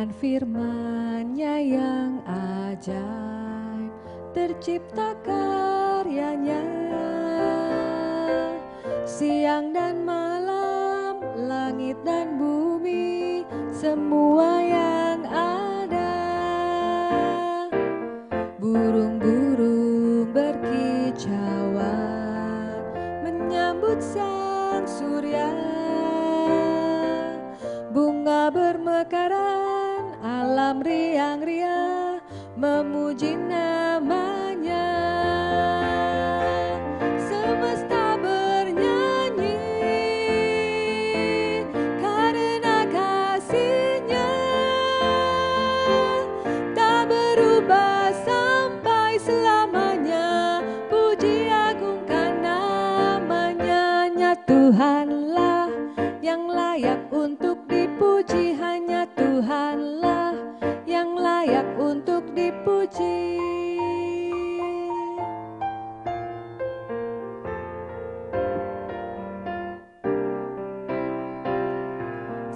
Dengan firman-Nya yang ajaib tercipta karyanya. Siang dan malam, langit dan bumi, semua yang ada. Burung-burung berkicauan menyambut sang surya. Bunga bermekaran, alam riang-riang memuji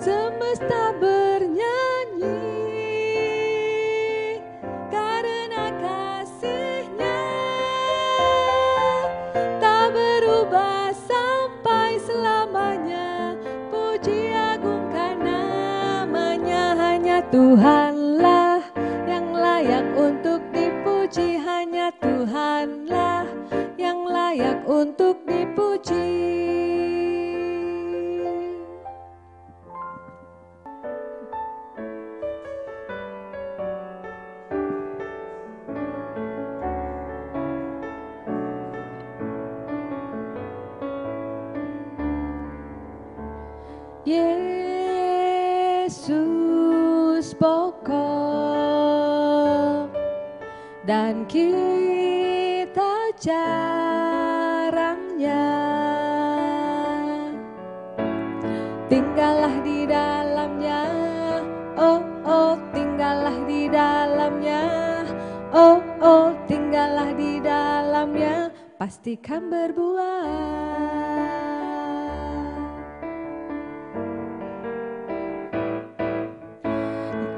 Semesta bernyanyi karena kasihnya tak berubah sampai selamanya. Puji agungkan namanya hanya Tuhanlah untuk dipuji. Yesus pokok dan kita jarangnya pastikan berbuah.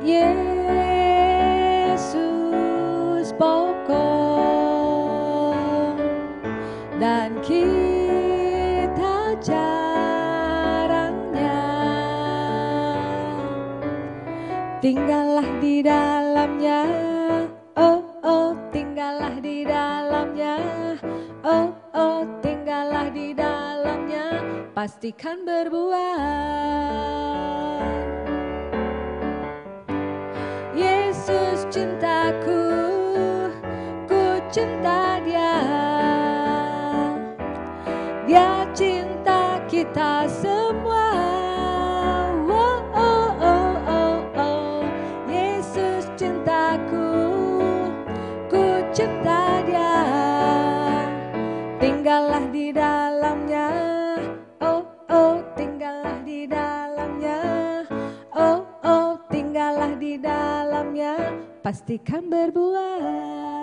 Yesus pokok dan kita jarangnya. Tinggallah di dalamnya pastikan berbuah Yesus cintaku, ku cinta dia. Dia cinta kita semua. pastikan berbuah.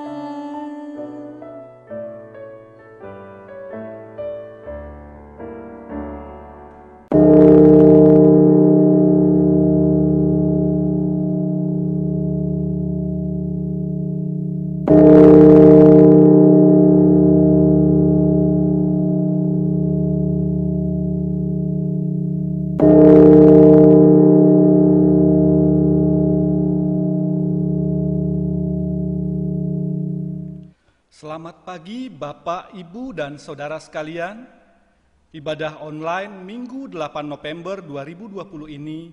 Pagi Bapak, Ibu, dan Saudara sekalian. Ibadah online Minggu 8 November 2020 ini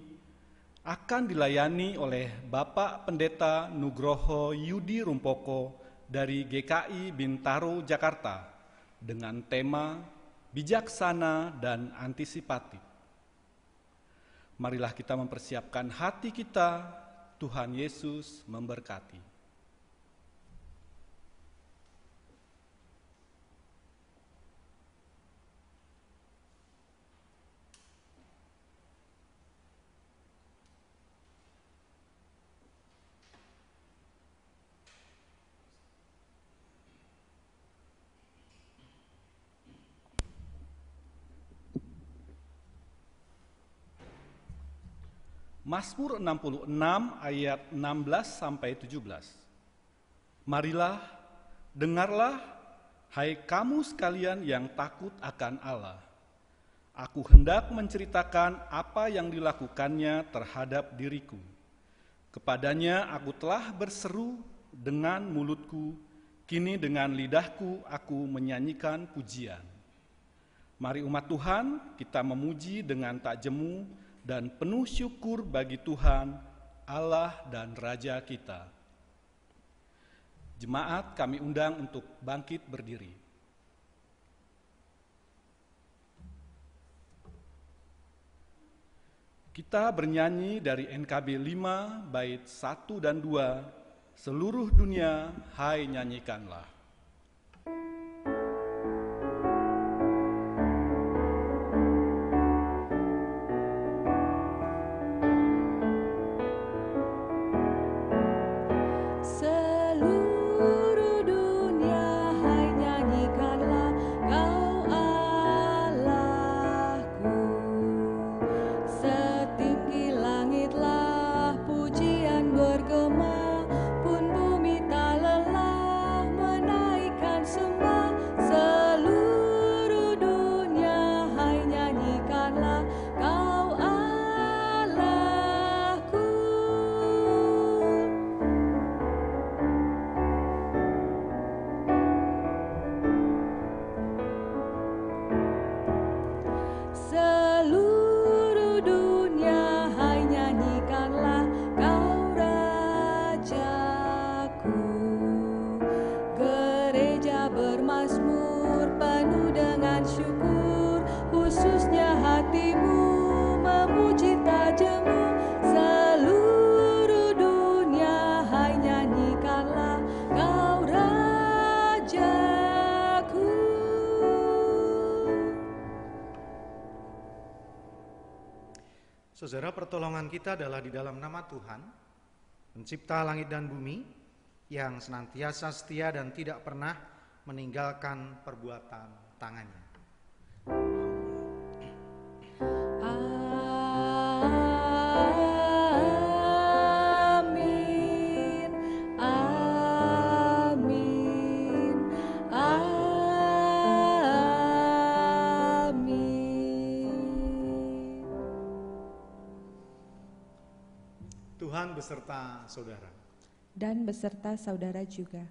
akan dilayani oleh Bapak Pendeta Nugroho Yudi Rumpoko dari GKI Bintaro, Jakarta dengan tema Bijaksana dan Antisipatif. Marilah kita mempersiapkan hati kita, Tuhan Yesus memberkati. Mazmur 66 ayat 16 sampai 17. Marilah, dengarlah, hai kamu sekalian yang takut akan Allah. Aku hendak menceritakan apa yang dilakukannya terhadap diriku. Kepadanya aku telah berseru dengan mulutku, kini dengan lidahku aku menyanyikan pujian. Mari umat Tuhan, kita memuji dengan tak jemu dan penuh syukur bagi Tuhan, Allah dan Raja kita. Jemaat kami undang untuk bangkit berdiri. Kita bernyanyi dari NKB 5 bait 1 dan 2, seluruh dunia hai nyanyikanlah. Pertolongan kita adalah di dalam nama Tuhan, pencipta langit dan bumi, yang senantiasa setia dan tidak pernah meninggalkan perbuatan tangannya. Amin, Tuhan beserta saudara. Dan beserta saudara juga.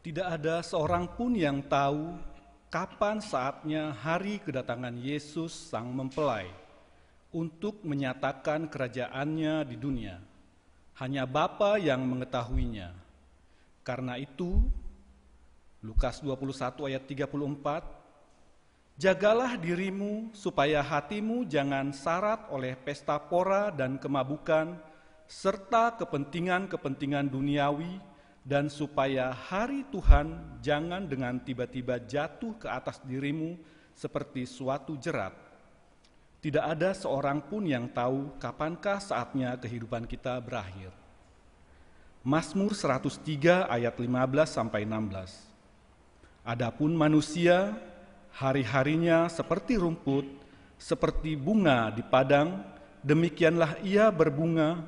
Tidak ada seorang pun yang tahu kapan saatnya hari kedatangan Yesus Sang Mempelai untuk menyatakan kerajaannya di dunia. Hanya Bapa yang mengetahuinya. Karena itu, Lukas 21 ayat 34, Jagalah dirimu supaya hatimu jangan syarat oleh pesta pora dan kemabukan, serta kepentingan-kepentingan duniawi, dan supaya hari Tuhan jangan dengan tiba-tiba jatuh ke atas dirimu seperti suatu jerat. Tidak ada seorang pun yang tahu kapankah saatnya kehidupan kita berakhir. Mazmur 103 ayat 15 sampai 16. Adapun manusia hari-harinya seperti rumput, seperti bunga di padang, demikianlah ia berbunga.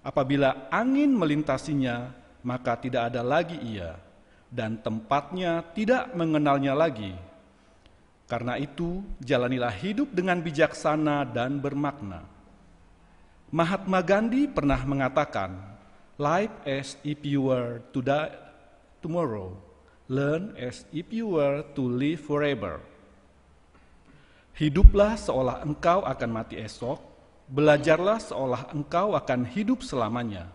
Apabila angin melintasinya, maka tidak ada lagi ia, dan tempatnya tidak mengenalnya lagi. Karena itu, jalanilah hidup dengan bijaksana dan bermakna. Mahatma Gandhi pernah mengatakan, "Life as if you were to die tomorrow, learn as if you were to live forever." Hiduplah seolah engkau akan mati esok, belajarlah seolah engkau akan hidup selamanya.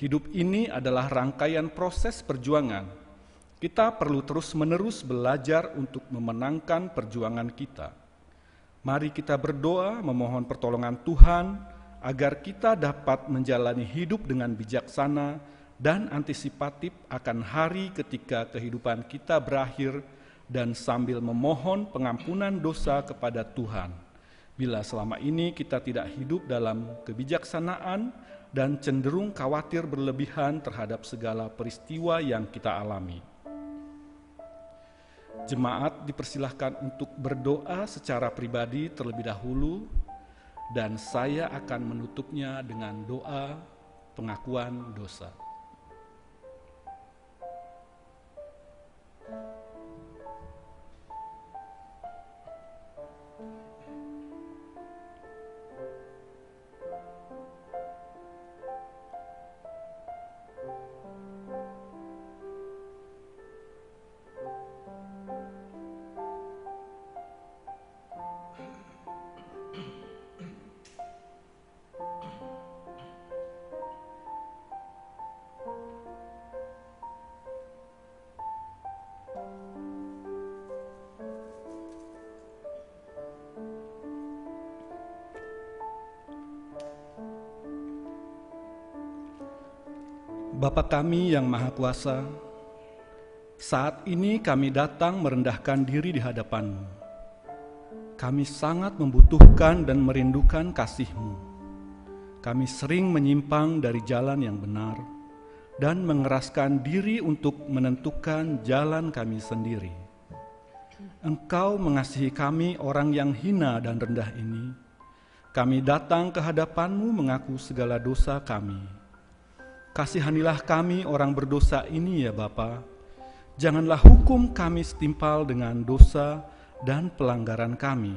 Hidup ini adalah rangkaian proses perjuangan kita perlu terus-menerus belajar untuk memenangkan perjuangan kita. Mari kita berdoa memohon pertolongan Tuhan agar kita dapat menjalani hidup dengan bijaksana dan antisipatif akan hari ketika kehidupan kita berakhir dan sambil memohon pengampunan dosa kepada Tuhan. Bila selama ini kita tidak hidup dalam kebijaksanaan dan cenderung khawatir berlebihan terhadap segala peristiwa yang kita alami. Jemaat dipersilahkan untuk berdoa secara pribadi terlebih dahulu dan saya akan menutupnya dengan doa pengakuan dosa. Bapa kami yang Maha Kuasa, saat ini kami datang merendahkan diri di hadapan-Mu. Kami sangat membutuhkan dan merindukan kasih-Mu. Kami sering menyimpang dari jalan yang benar dan mengeraskan diri untuk menentukan jalan kami sendiri. Engkau mengasihi kami orang yang hina dan rendah ini. Kami datang ke hadapan-Mu mengaku segala dosa kami Kasihanilah kami orang berdosa ini ya Bapa. Janganlah hukum kami setimpal dengan dosa dan pelanggaran kami.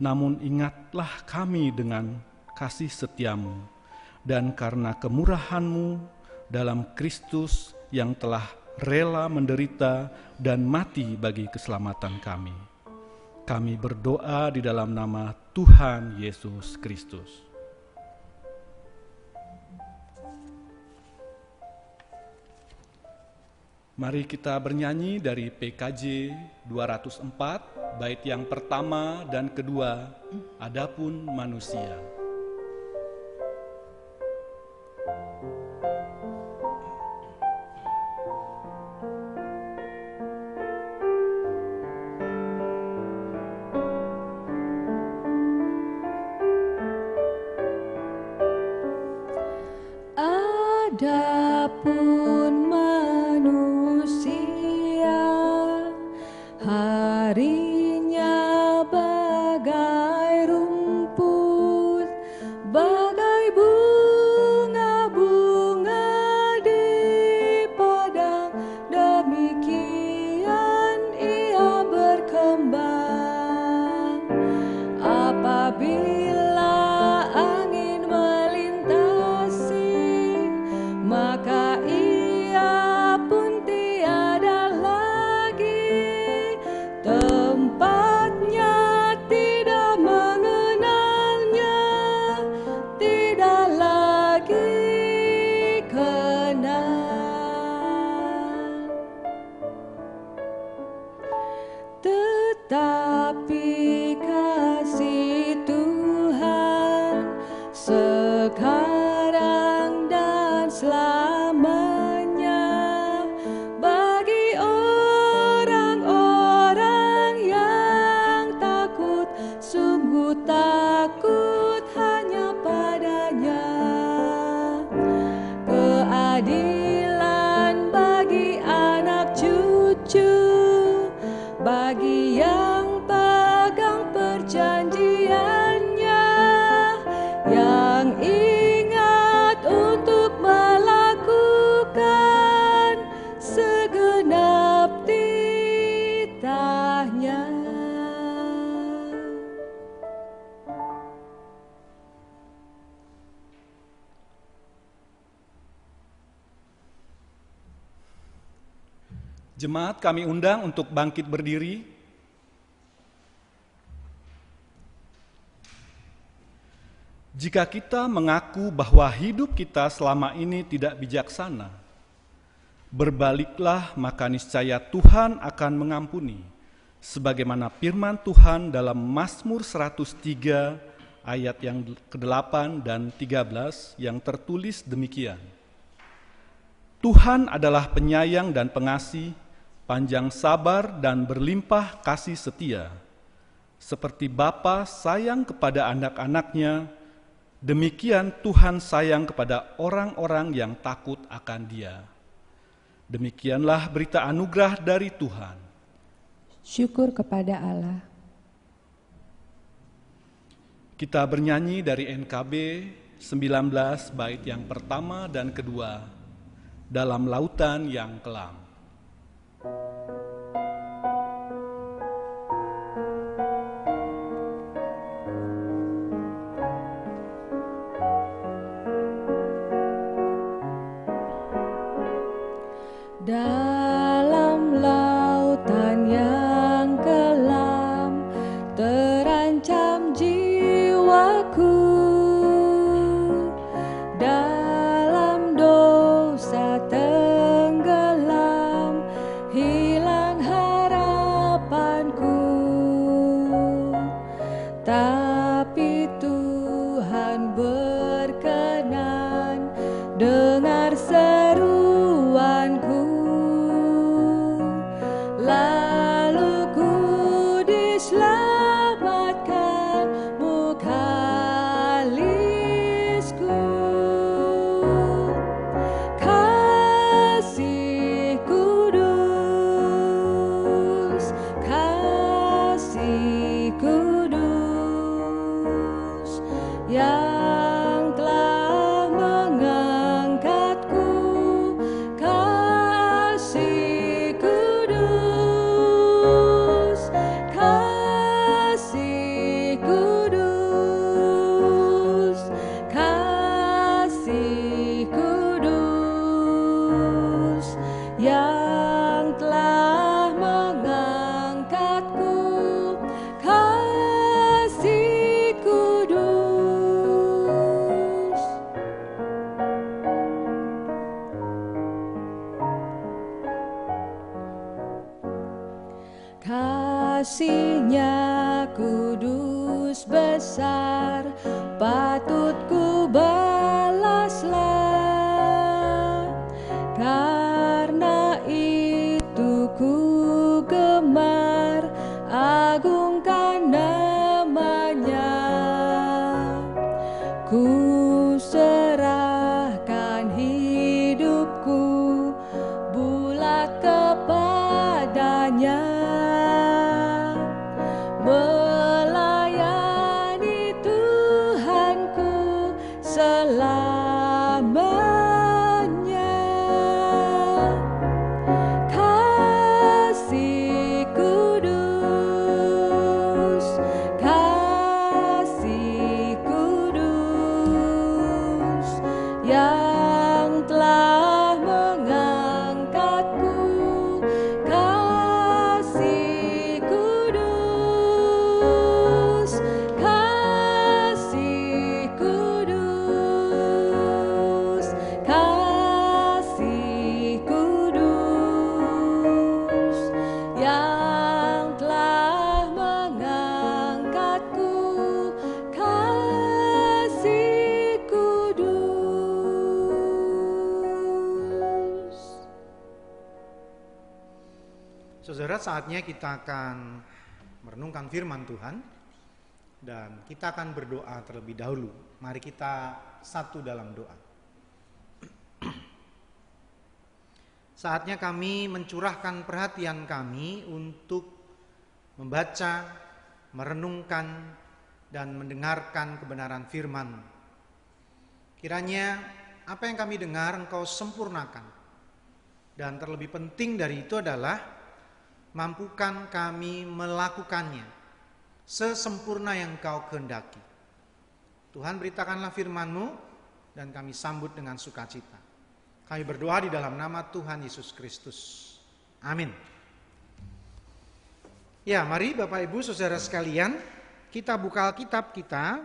Namun ingatlah kami dengan kasih setiamu. Dan karena kemurahanmu dalam Kristus yang telah rela menderita dan mati bagi keselamatan kami. Kami berdoa di dalam nama Tuhan Yesus Kristus. Mari kita bernyanyi dari PKJ 204, bait yang pertama dan kedua, Adapun manusia. Jemaat kami undang untuk bangkit berdiri. Jika kita mengaku bahwa hidup kita selama ini tidak bijaksana, berbaliklah maka niscaya Tuhan akan mengampuni. Sebagaimana firman Tuhan dalam Mazmur 103 ayat yang ke-8 dan 13 yang tertulis demikian. Tuhan adalah penyayang dan pengasih, panjang sabar dan berlimpah kasih setia. Seperti Bapa sayang kepada anak-anaknya, demikian Tuhan sayang kepada orang-orang yang takut akan Dia. Demikianlah berita anugerah dari Tuhan. Syukur kepada Allah. Kita bernyanyi dari NKB 19 bait yang pertama dan kedua dalam lautan yang kelam. Dalam saatnya kita akan merenungkan firman Tuhan dan kita akan berdoa terlebih dahulu. Mari kita satu dalam doa. Saatnya kami mencurahkan perhatian kami untuk membaca, merenungkan, dan mendengarkan kebenaran firman. Kiranya apa yang kami dengar engkau sempurnakan. Dan terlebih penting dari itu adalah mampukan kami melakukannya sesempurna yang kau kehendaki. Tuhan beritakanlah firman-Mu dan kami sambut dengan sukacita. Kami berdoa di dalam nama Tuhan Yesus Kristus. Amin. Ya, mari Bapak Ibu Saudara sekalian, kita buka Alkitab kita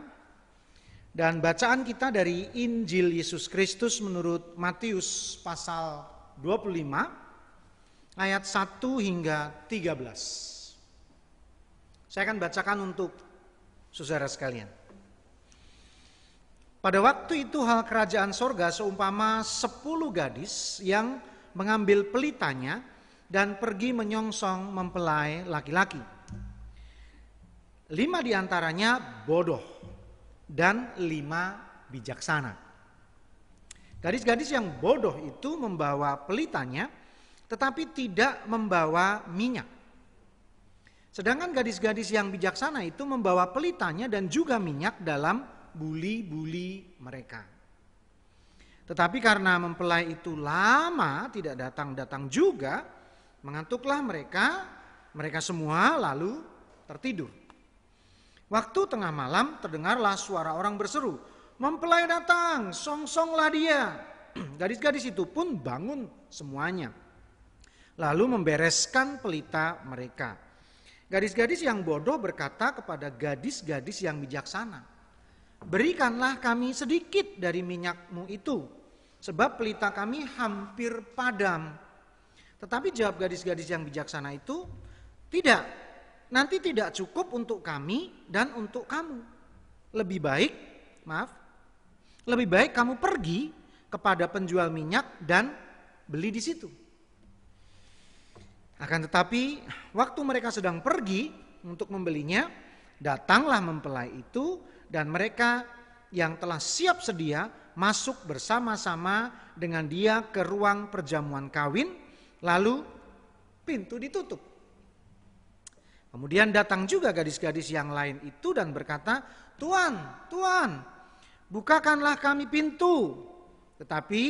dan bacaan kita dari Injil Yesus Kristus menurut Matius pasal 25 ayat 1 hingga 13. Saya akan bacakan untuk saudara sekalian. Pada waktu itu hal kerajaan sorga seumpama sepuluh gadis yang mengambil pelitanya dan pergi menyongsong mempelai laki-laki. Lima di antaranya bodoh dan lima bijaksana. Gadis-gadis yang bodoh itu membawa pelitanya tetapi tidak membawa minyak. Sedangkan gadis-gadis yang bijaksana itu membawa pelitanya dan juga minyak dalam buli-buli mereka. Tetapi karena mempelai itu lama tidak datang-datang juga, Mengantuklah mereka, mereka semua lalu tertidur. Waktu tengah malam terdengarlah suara orang berseru, mempelai datang, song-songlah dia. Gadis-gadis itu pun bangun semuanya. Lalu membereskan pelita mereka. Gadis-gadis yang bodoh berkata kepada gadis-gadis yang bijaksana, Berikanlah kami sedikit dari minyakmu itu, sebab pelita kami hampir padam. Tetapi jawab gadis-gadis yang bijaksana itu, tidak, nanti tidak cukup untuk kami dan untuk kamu. Lebih baik, maaf, lebih baik kamu pergi kepada penjual minyak dan beli di situ. Akan tetapi, waktu mereka sedang pergi untuk membelinya, datanglah mempelai itu dan mereka yang telah siap sedia masuk bersama-sama dengan dia ke ruang perjamuan kawin Lalu pintu ditutup. Kemudian datang juga gadis-gadis yang lain itu dan berkata, Tuan, Tuan, bukakanlah kami pintu. Tetapi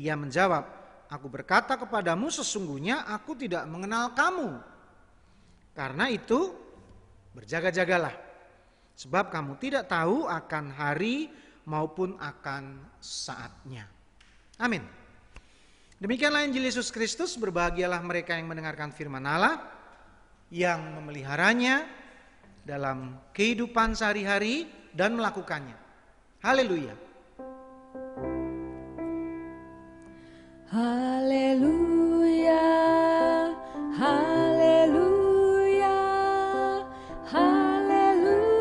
ia menjawab, aku berkata kepadamu sesungguhnya aku tidak mengenal kamu. Karena itu berjaga-jagalah. Sebab kamu tidak tahu akan hari maupun akan saatnya. Amin. Demikianlah Injil Yesus Kristus, berbahagialah mereka yang mendengarkan firman Allah, yang memeliharanya dalam kehidupan sehari-hari dan melakukannya. Haleluya. Haleluya, haleluya, haleluya.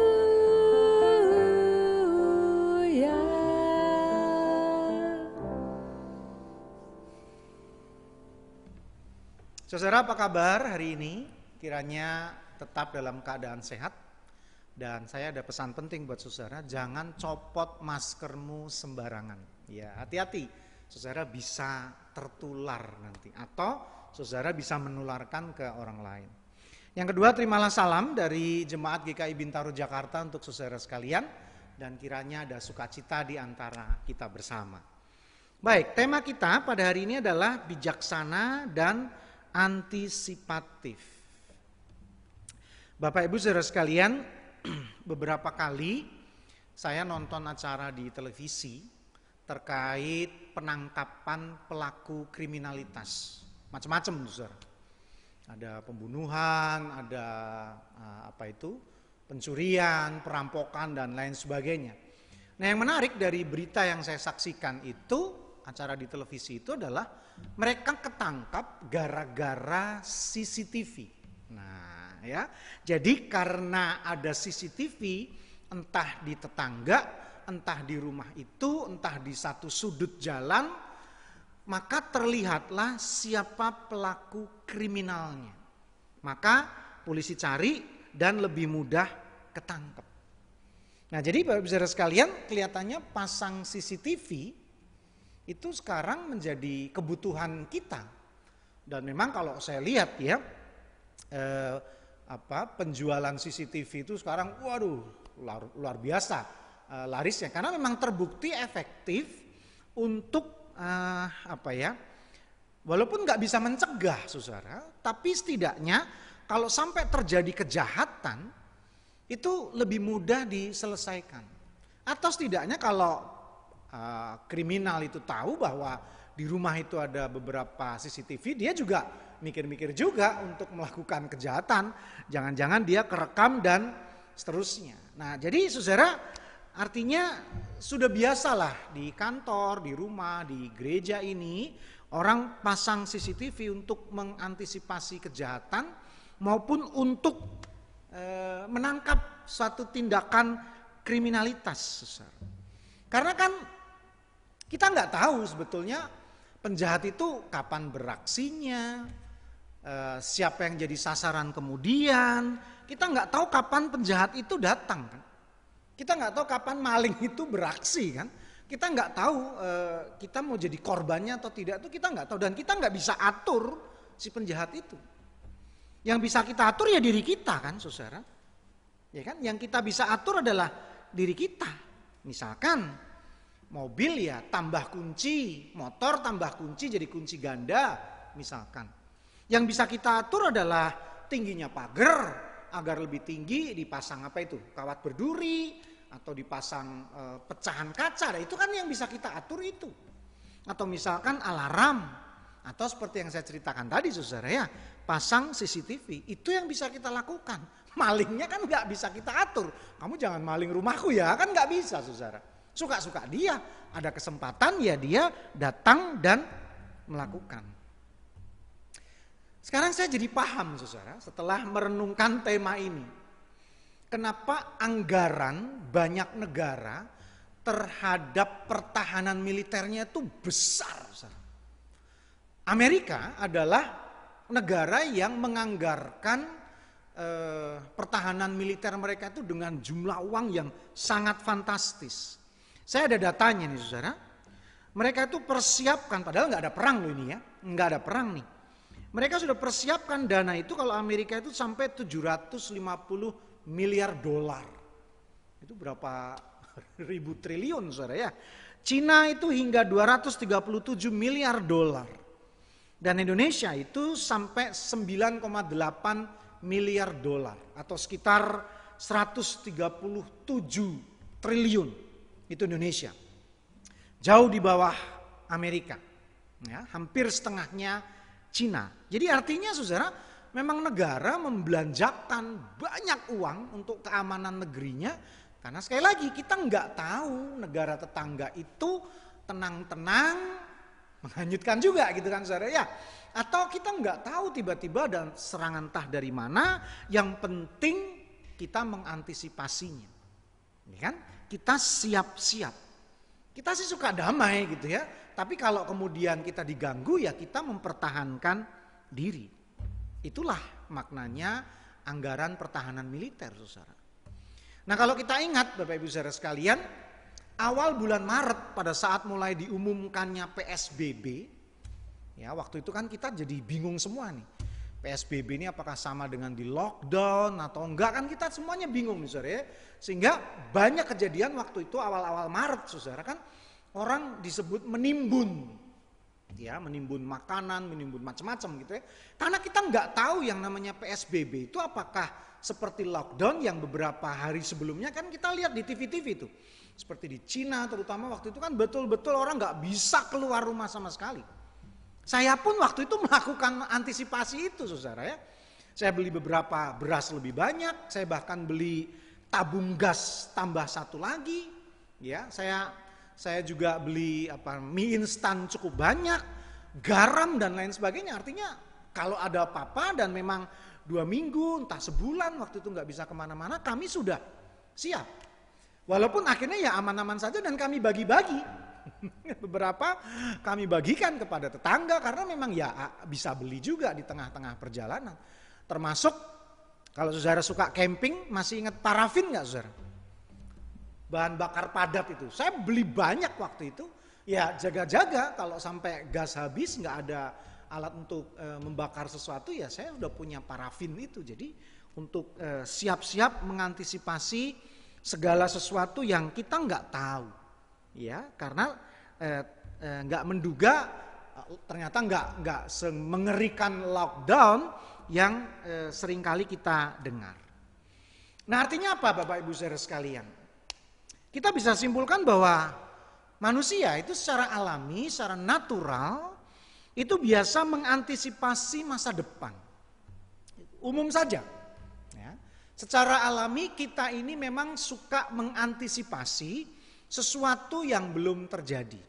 Saudara apa kabar hari ini? Kiranya tetap dalam keadaan sehat. Dan saya ada pesan penting buat saudara, jangan copot maskermu sembarangan. Ya, hati-hati. Saudara bisa tertular nanti atau saudara bisa menularkan ke orang lain. Yang kedua, terimalah salam dari Jemaat GKI Bintaro Jakarta untuk saudara sekalian dan kiranya ada sukacita di antara kita bersama. Baik, tema kita pada hari ini adalah bijaksana dan antisipatif. Bapak Ibu Saudara sekalian, beberapa kali saya nonton acara di televisi terkait penangkapan pelaku kriminalitas. Macam-macam, Saudara. Ada pembunuhan, ada eh, apa itu? pencurian, perampokan dan lain sebagainya. Nah, yang menarik dari berita yang saya saksikan itu acara di televisi itu adalah mereka ketangkap gara-gara CCTV. Nah, ya. Jadi karena ada CCTV entah di tetangga, entah di rumah itu, entah di satu sudut jalan, maka terlihatlah siapa pelaku kriminalnya. Maka polisi cari dan lebih mudah ketangkep. Nah, jadi Bapak Saudara sekalian, kelihatannya pasang CCTV itu sekarang menjadi kebutuhan kita. Dan memang kalau saya lihat ya eh, apa penjualan CCTV itu sekarang waduh luar, luar biasa eh, larisnya karena memang terbukti efektif untuk eh, apa ya walaupun nggak bisa mencegah saudara tapi setidaknya kalau sampai terjadi kejahatan itu lebih mudah diselesaikan atau setidaknya kalau uh, kriminal itu tahu bahwa di rumah itu ada beberapa CCTV, dia juga mikir-mikir juga untuk melakukan kejahatan. Jangan-jangan dia kerekam dan seterusnya. Nah, jadi saudara artinya sudah biasalah di kantor, di rumah, di gereja ini orang pasang CCTV untuk mengantisipasi kejahatan maupun untuk eh, menangkap suatu tindakan kriminalitas. Karena kan kita nggak tahu sebetulnya penjahat itu kapan beraksinya, eh, siapa yang jadi sasaran kemudian. Kita nggak tahu kapan penjahat itu datang kan. Kita nggak tahu kapan maling itu beraksi kan. Kita nggak tahu eh, kita mau jadi korbannya atau tidak itu kita nggak tahu dan kita nggak bisa atur si penjahat itu. Yang bisa kita atur ya diri kita kan, saudara. Ya kan, yang kita bisa atur adalah diri kita. Misalkan mobil ya tambah kunci, motor tambah kunci jadi kunci ganda misalkan. Yang bisa kita atur adalah tingginya pagar agar lebih tinggi dipasang apa itu? Kawat berduri atau dipasang e, pecahan kaca. Nah, itu kan yang bisa kita atur itu. Atau misalkan alarm atau seperti yang saya ceritakan tadi Saudara ya, pasang CCTV. Itu yang bisa kita lakukan. Malingnya kan nggak bisa kita atur. Kamu jangan maling rumahku ya, kan nggak bisa Saudara. Suka-suka dia, ada kesempatan ya dia datang dan melakukan. Sekarang saya jadi paham saudara setelah merenungkan tema ini. Kenapa anggaran banyak negara terhadap pertahanan militernya itu besar. Saudara. Amerika adalah negara yang menganggarkan eh, pertahanan militer mereka itu dengan jumlah uang yang sangat fantastis. Saya ada datanya nih saudara. Mereka itu persiapkan, padahal nggak ada perang loh ini ya, nggak ada perang nih. Mereka sudah persiapkan dana itu kalau Amerika itu sampai 750 miliar dolar. Itu berapa ribu triliun saudara ya. Cina itu hingga 237 miliar dolar. Dan Indonesia itu sampai 9,8 miliar dolar atau sekitar 137 triliun itu Indonesia. Jauh di bawah Amerika. Ya, hampir setengahnya Cina. Jadi artinya saudara, memang negara membelanjakan banyak uang untuk keamanan negerinya. Karena sekali lagi kita nggak tahu negara tetangga itu tenang-tenang menghanyutkan juga gitu kan saudara ya. Atau kita nggak tahu tiba-tiba ada serangan entah dari mana. Yang penting kita mengantisipasinya. Ya kan? kita siap-siap. Kita sih suka damai gitu ya, tapi kalau kemudian kita diganggu ya kita mempertahankan diri. Itulah maknanya anggaran pertahanan militer, saudara. Nah kalau kita ingat Bapak Ibu saudara sekalian, awal bulan Maret pada saat mulai diumumkannya PSBB, ya waktu itu kan kita jadi bingung semua nih. PSBB ini apakah sama dengan di lockdown atau enggak kan kita semuanya bingung nih saudara ya. Sehingga banyak kejadian waktu itu awal-awal Maret saudara kan orang disebut menimbun. Ya, menimbun makanan, menimbun macam-macam gitu ya. Karena kita nggak tahu yang namanya PSBB itu apakah seperti lockdown yang beberapa hari sebelumnya kan kita lihat di TV-TV itu. Seperti di Cina terutama waktu itu kan betul-betul orang nggak bisa keluar rumah sama sekali. Saya pun waktu itu melakukan antisipasi itu saudara ya. Saya beli beberapa beras lebih banyak, saya bahkan beli tabung gas tambah satu lagi. Ya, saya saya juga beli apa mie instan cukup banyak, garam dan lain sebagainya. Artinya kalau ada apa-apa dan memang dua minggu, entah sebulan waktu itu nggak bisa ke mana-mana, kami sudah siap. Walaupun akhirnya ya aman-aman saja dan kami bagi-bagi. Beberapa kami bagikan kepada tetangga karena memang ya bisa beli juga di tengah-tengah perjalanan. Termasuk kalau saudara suka camping masih ingat parafin nggak saudara? Bahan bakar padat itu. Saya beli banyak waktu itu. Ya jaga-jaga kalau sampai gas habis nggak ada alat untuk e, membakar sesuatu ya saya udah punya parafin itu. Jadi untuk e, siap-siap mengantisipasi segala sesuatu yang kita nggak tahu ya karena eh, eh, nggak menduga ternyata nggak nggak mengerikan lockdown yang eh, sering kali kita dengar. Nah artinya apa Bapak Ibu saudara sekalian? Kita bisa simpulkan bahwa manusia itu secara alami, secara natural itu biasa mengantisipasi masa depan. Umum saja. Ya. Secara alami kita ini memang suka mengantisipasi sesuatu yang belum terjadi.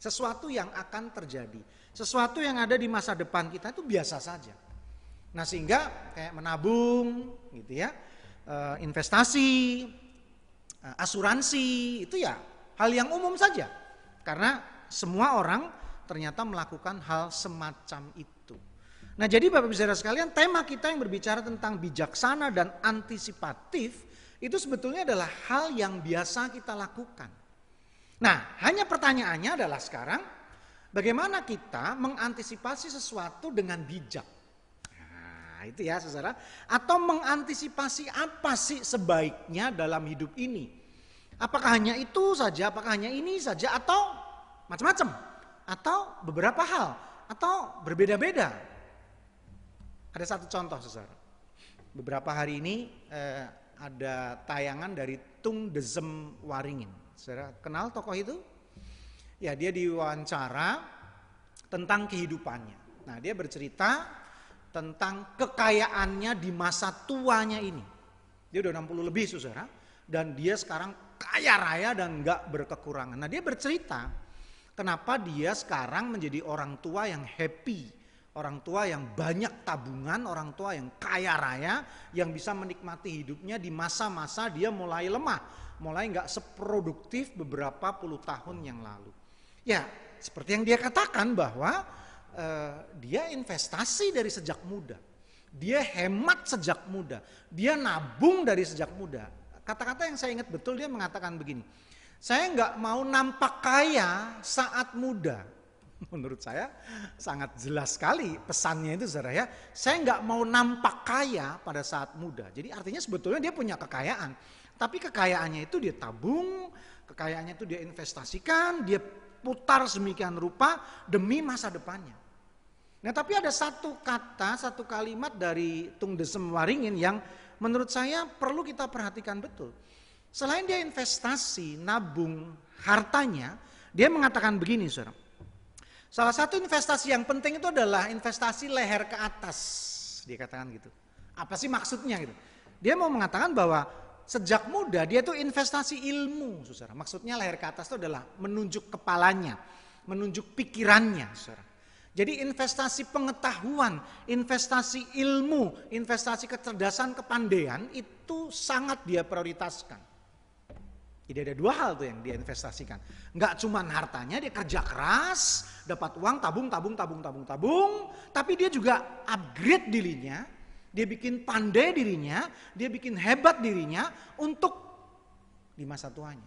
Sesuatu yang akan terjadi. Sesuatu yang ada di masa depan kita itu biasa saja. Nah sehingga kayak menabung gitu ya, eh, investasi, asuransi itu ya hal yang umum saja. Karena semua orang ternyata melakukan hal semacam itu. Nah jadi Bapak Ibu Saudara sekalian tema kita yang berbicara tentang bijaksana dan antisipatif itu sebetulnya adalah hal yang biasa kita lakukan. Nah hanya pertanyaannya adalah sekarang bagaimana kita mengantisipasi sesuatu dengan bijak. Nah itu ya saudara. Atau mengantisipasi apa sih sebaiknya dalam hidup ini. Apakah hanya itu saja, apakah hanya ini saja atau macam-macam atau beberapa hal atau berbeda-beda. Ada satu contoh saudara. Beberapa hari ini eh, ada tayangan dari Tung Dezem Waringin. Saudara kenal tokoh itu? Ya dia diwawancara tentang kehidupannya. Nah dia bercerita tentang kekayaannya di masa tuanya ini. Dia udah 60 lebih saudara. Dan dia sekarang kaya raya dan nggak berkekurangan. Nah dia bercerita Kenapa dia sekarang menjadi orang tua yang happy, orang tua yang banyak tabungan, orang tua yang kaya raya, yang bisa menikmati hidupnya di masa-masa dia mulai lemah, mulai nggak seproduktif beberapa puluh tahun yang lalu. Ya, seperti yang dia katakan bahwa uh, dia investasi dari sejak muda, dia hemat sejak muda, dia nabung dari sejak muda. Kata-kata yang saya ingat betul dia mengatakan begini, saya nggak mau nampak kaya saat muda. Menurut saya sangat jelas sekali pesannya itu saudara ya. Saya nggak mau nampak kaya pada saat muda. Jadi artinya sebetulnya dia punya kekayaan. Tapi kekayaannya itu dia tabung, kekayaannya itu dia investasikan, dia putar semikian rupa demi masa depannya. Nah tapi ada satu kata, satu kalimat dari Tung Desem Waringin yang menurut saya perlu kita perhatikan betul. Selain dia investasi, nabung hartanya, dia mengatakan begini, saudara. Salah satu investasi yang penting itu adalah investasi leher ke atas. Dia katakan gitu. Apa sih maksudnya gitu? Dia mau mengatakan bahwa sejak muda dia tuh investasi ilmu, saudara. Maksudnya leher ke atas itu adalah menunjuk kepalanya, menunjuk pikirannya, saudara. Jadi investasi pengetahuan, investasi ilmu, investasi kecerdasan, kepandaian itu sangat dia prioritaskan. Jadi ada dua hal tuh yang dia investasikan. Enggak cuma hartanya, dia kerja keras, dapat uang, tabung, tabung, tabung, tabung, tabung. Tapi dia juga upgrade dirinya, dia bikin pandai dirinya, dia bikin hebat dirinya untuk di masa tuanya.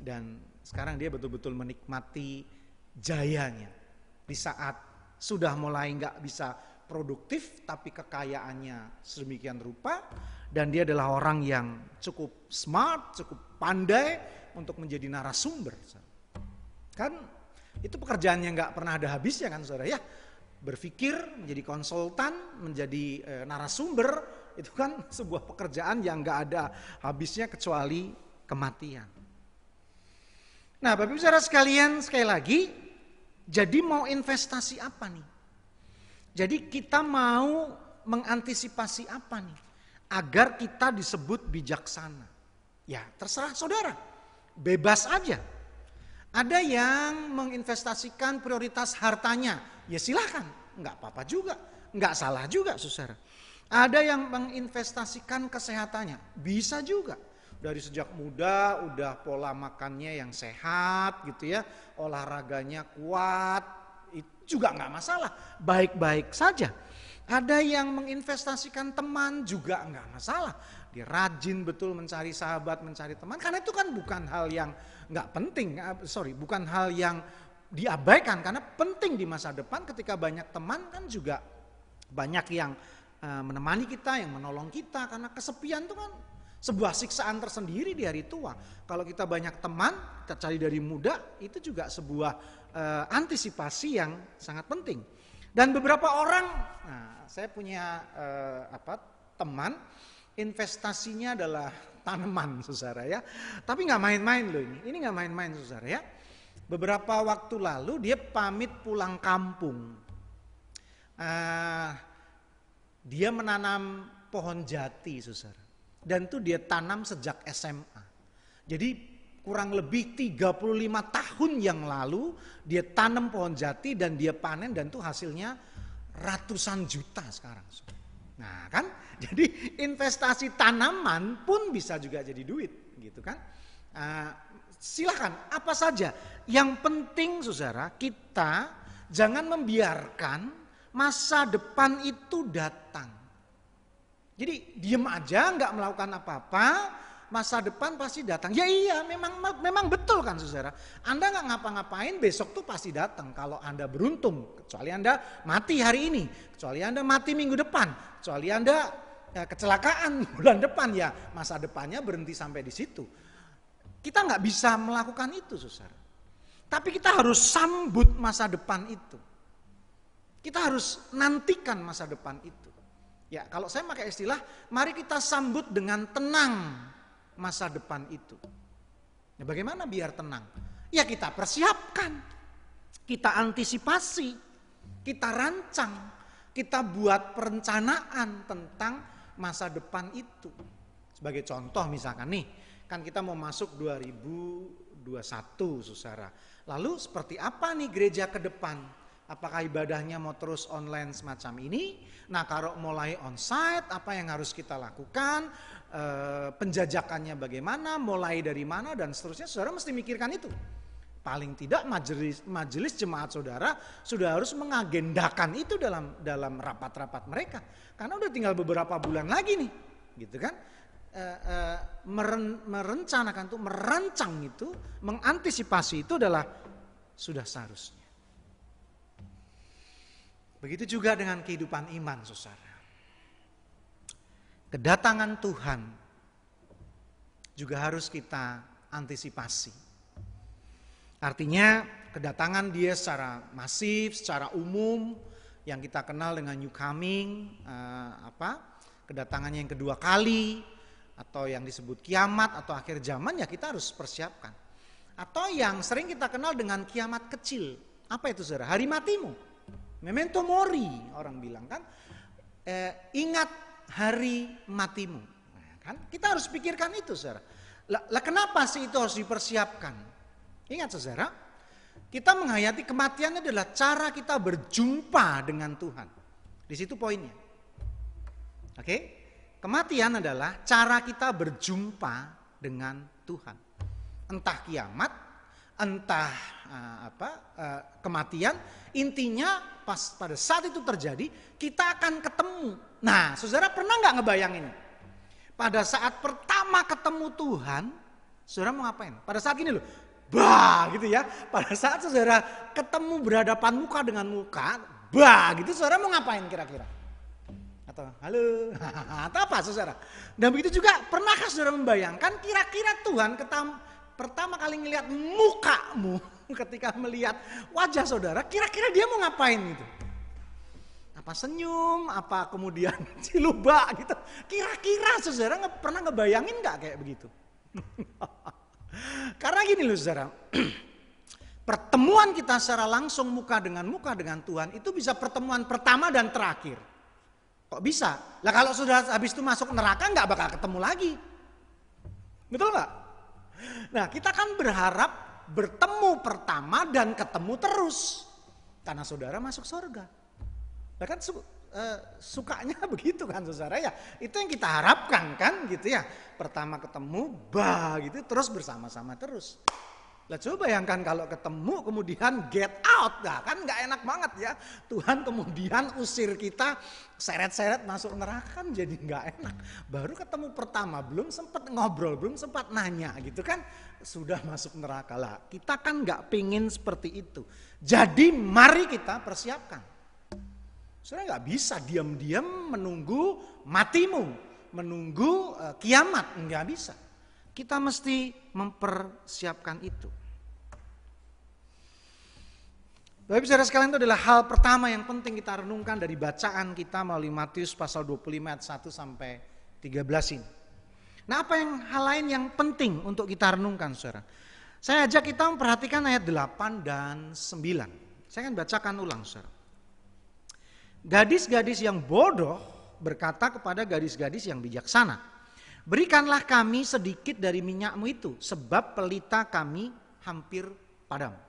Dan sekarang dia betul-betul menikmati jayanya. Di saat sudah mulai enggak bisa produktif, tapi kekayaannya sedemikian rupa, dan dia adalah orang yang cukup smart, cukup pandai untuk menjadi narasumber. Kan itu pekerjaan yang nggak pernah ada habisnya kan saudara ya. Berpikir, menjadi konsultan, menjadi e, narasumber, itu kan sebuah pekerjaan yang nggak ada habisnya kecuali kematian. Nah Bapak Ibu saudara sekalian sekali lagi, jadi mau investasi apa nih? Jadi kita mau mengantisipasi apa nih? agar kita disebut bijaksana. Ya, terserah saudara. Bebas aja. Ada yang menginvestasikan prioritas hartanya. Ya silahkan, nggak apa-apa juga. Nggak salah juga, saudara. Ada yang menginvestasikan kesehatannya. Bisa juga. Dari sejak muda udah pola makannya yang sehat gitu ya. Olahraganya kuat. Itu juga nggak masalah. Baik-baik saja. Ada yang menginvestasikan teman juga enggak masalah. Dia rajin betul mencari sahabat, mencari teman. Karena itu kan bukan hal yang enggak penting. Eh, sorry, bukan hal yang diabaikan. Karena penting di masa depan ketika banyak teman kan juga banyak yang eh, menemani kita, yang menolong kita. Karena kesepian itu kan sebuah siksaan tersendiri di hari tua. Kalau kita banyak teman, kita cari dari muda, itu juga sebuah uh, antisipasi yang sangat penting. Dan beberapa orang, nah, saya punya uh, apa teman investasinya adalah tanaman saudara ya. Tapi nggak main-main loh ini. Ini nggak main-main saudara ya. beberapa waktu lalu dia pamit pulang kampung. Ah, dia menanam pohon jati, saudara. Dan itu dia tanam sejak SMA. Jadi kurang lebih 35 tahun yang lalu dia tanam pohon jati dan dia panen dan itu hasilnya ratusan juta sekarang. Nah kan, jadi investasi tanaman pun bisa juga jadi duit gitu kan. Uh, silakan apa saja. Yang penting saudara kita jangan membiarkan masa depan itu datang. Jadi diem aja nggak melakukan apa-apa, masa depan pasti datang. Ya iya, memang memang betul kan saudara. Anda nggak ngapa-ngapain, besok tuh pasti datang. Kalau Anda beruntung, kecuali Anda mati hari ini, kecuali Anda mati minggu depan, kecuali Anda ya, kecelakaan bulan depan ya, masa depannya berhenti sampai di situ. Kita nggak bisa melakukan itu, saudara. Tapi kita harus sambut masa depan itu. Kita harus nantikan masa depan itu. Ya, kalau saya pakai istilah, mari kita sambut dengan tenang masa depan itu. Ya, bagaimana biar tenang? Ya kita persiapkan, kita antisipasi, kita rancang, kita buat perencanaan tentang masa depan itu. Sebagai contoh misalkan nih, kan kita mau masuk 2021 saudara. Lalu seperti apa nih gereja ke depan? Apakah ibadahnya mau terus online semacam ini? Nah kalau mulai onsite apa yang harus kita lakukan? E, penjajakannya bagaimana? Mulai dari mana dan seterusnya? Saudara mesti mikirkan itu. Paling tidak majelis majelis jemaat saudara sudah harus mengagendakan itu dalam dalam rapat-rapat mereka. Karena udah tinggal beberapa bulan lagi nih, gitu kan? E, e, meren, merencanakan itu, merancang itu, mengantisipasi itu adalah sudah seharusnya. Begitu juga dengan kehidupan iman, saudara. Kedatangan Tuhan juga harus kita antisipasi. Artinya kedatangan dia secara masif, secara umum yang kita kenal dengan new coming, eh, apa? Kedatangannya yang kedua kali atau yang disebut kiamat atau akhir zaman ya kita harus persiapkan. Atau yang sering kita kenal dengan kiamat kecil. Apa itu saudara? Hari matimu. Memento mori orang bilang kan. Eh, ingat hari matimu. Nah, kan kita harus pikirkan itu saudara. Lah, lah kenapa sih itu harus dipersiapkan? Ingat saudara, kita menghayati kematian adalah cara kita berjumpa dengan Tuhan. Di situ poinnya. Oke? Kematian adalah cara kita berjumpa dengan Tuhan. Entah kiamat, entah uh, apa uh, kematian, intinya pas pada saat itu terjadi kita akan ketemu. Nah, saudara pernah nggak ngebayangin? Pada saat pertama ketemu Tuhan, saudara mau ngapain? Pada saat ini loh, bah gitu ya. Pada saat saudara ketemu berhadapan muka dengan muka, bah gitu, saudara mau ngapain kira-kira? Atau halo, atau apa saudara? Dan begitu juga, pernahkah saudara membayangkan kira-kira Tuhan ketam, pertama kali ngelihat mukamu ketika melihat wajah saudara, kira-kira dia mau ngapain gitu? Apa senyum, apa kemudian cilubak gitu. Kira-kira saudara nge pernah ngebayangin nggak kayak begitu? Karena gini loh saudara, pertemuan kita secara langsung muka dengan muka dengan Tuhan itu bisa pertemuan pertama dan terakhir. Kok bisa? Lah kalau sudah habis itu masuk neraka nggak bakal ketemu lagi. Betul nggak? Nah kita kan berharap bertemu pertama dan ketemu terus. Karena saudara masuk surga. Nah kan su, uh, sukanya begitu kan saudara ya. Itu yang kita harapkan kan gitu ya. Pertama ketemu, bah gitu terus bersama-sama terus. Lah coba bayangkan kalau ketemu kemudian get out. Nah, kan nggak enak banget ya. Tuhan kemudian usir kita seret-seret masuk neraka kan jadi nggak enak. Baru ketemu pertama belum sempat ngobrol, belum sempat nanya gitu kan. Sudah masuk neraka lah. Kita kan nggak pingin seperti itu. Jadi mari kita persiapkan. Sudah nggak bisa diam-diam menunggu matimu, menunggu uh, kiamat, nggak bisa. Kita mesti mempersiapkan itu. Bapak saudara sekalian itu adalah hal pertama yang penting kita renungkan dari bacaan kita melalui Matius pasal 25 ayat 1 sampai 13 ini. Nah apa yang hal lain yang penting untuk kita renungkan saudara? Saya ajak kita memperhatikan ayat 8 dan 9. Saya akan bacakan ulang, saudara. Gadis-gadis yang bodoh berkata kepada gadis-gadis yang bijaksana, Berikanlah kami sedikit dari minyakmu itu, sebab pelita kami hampir padam.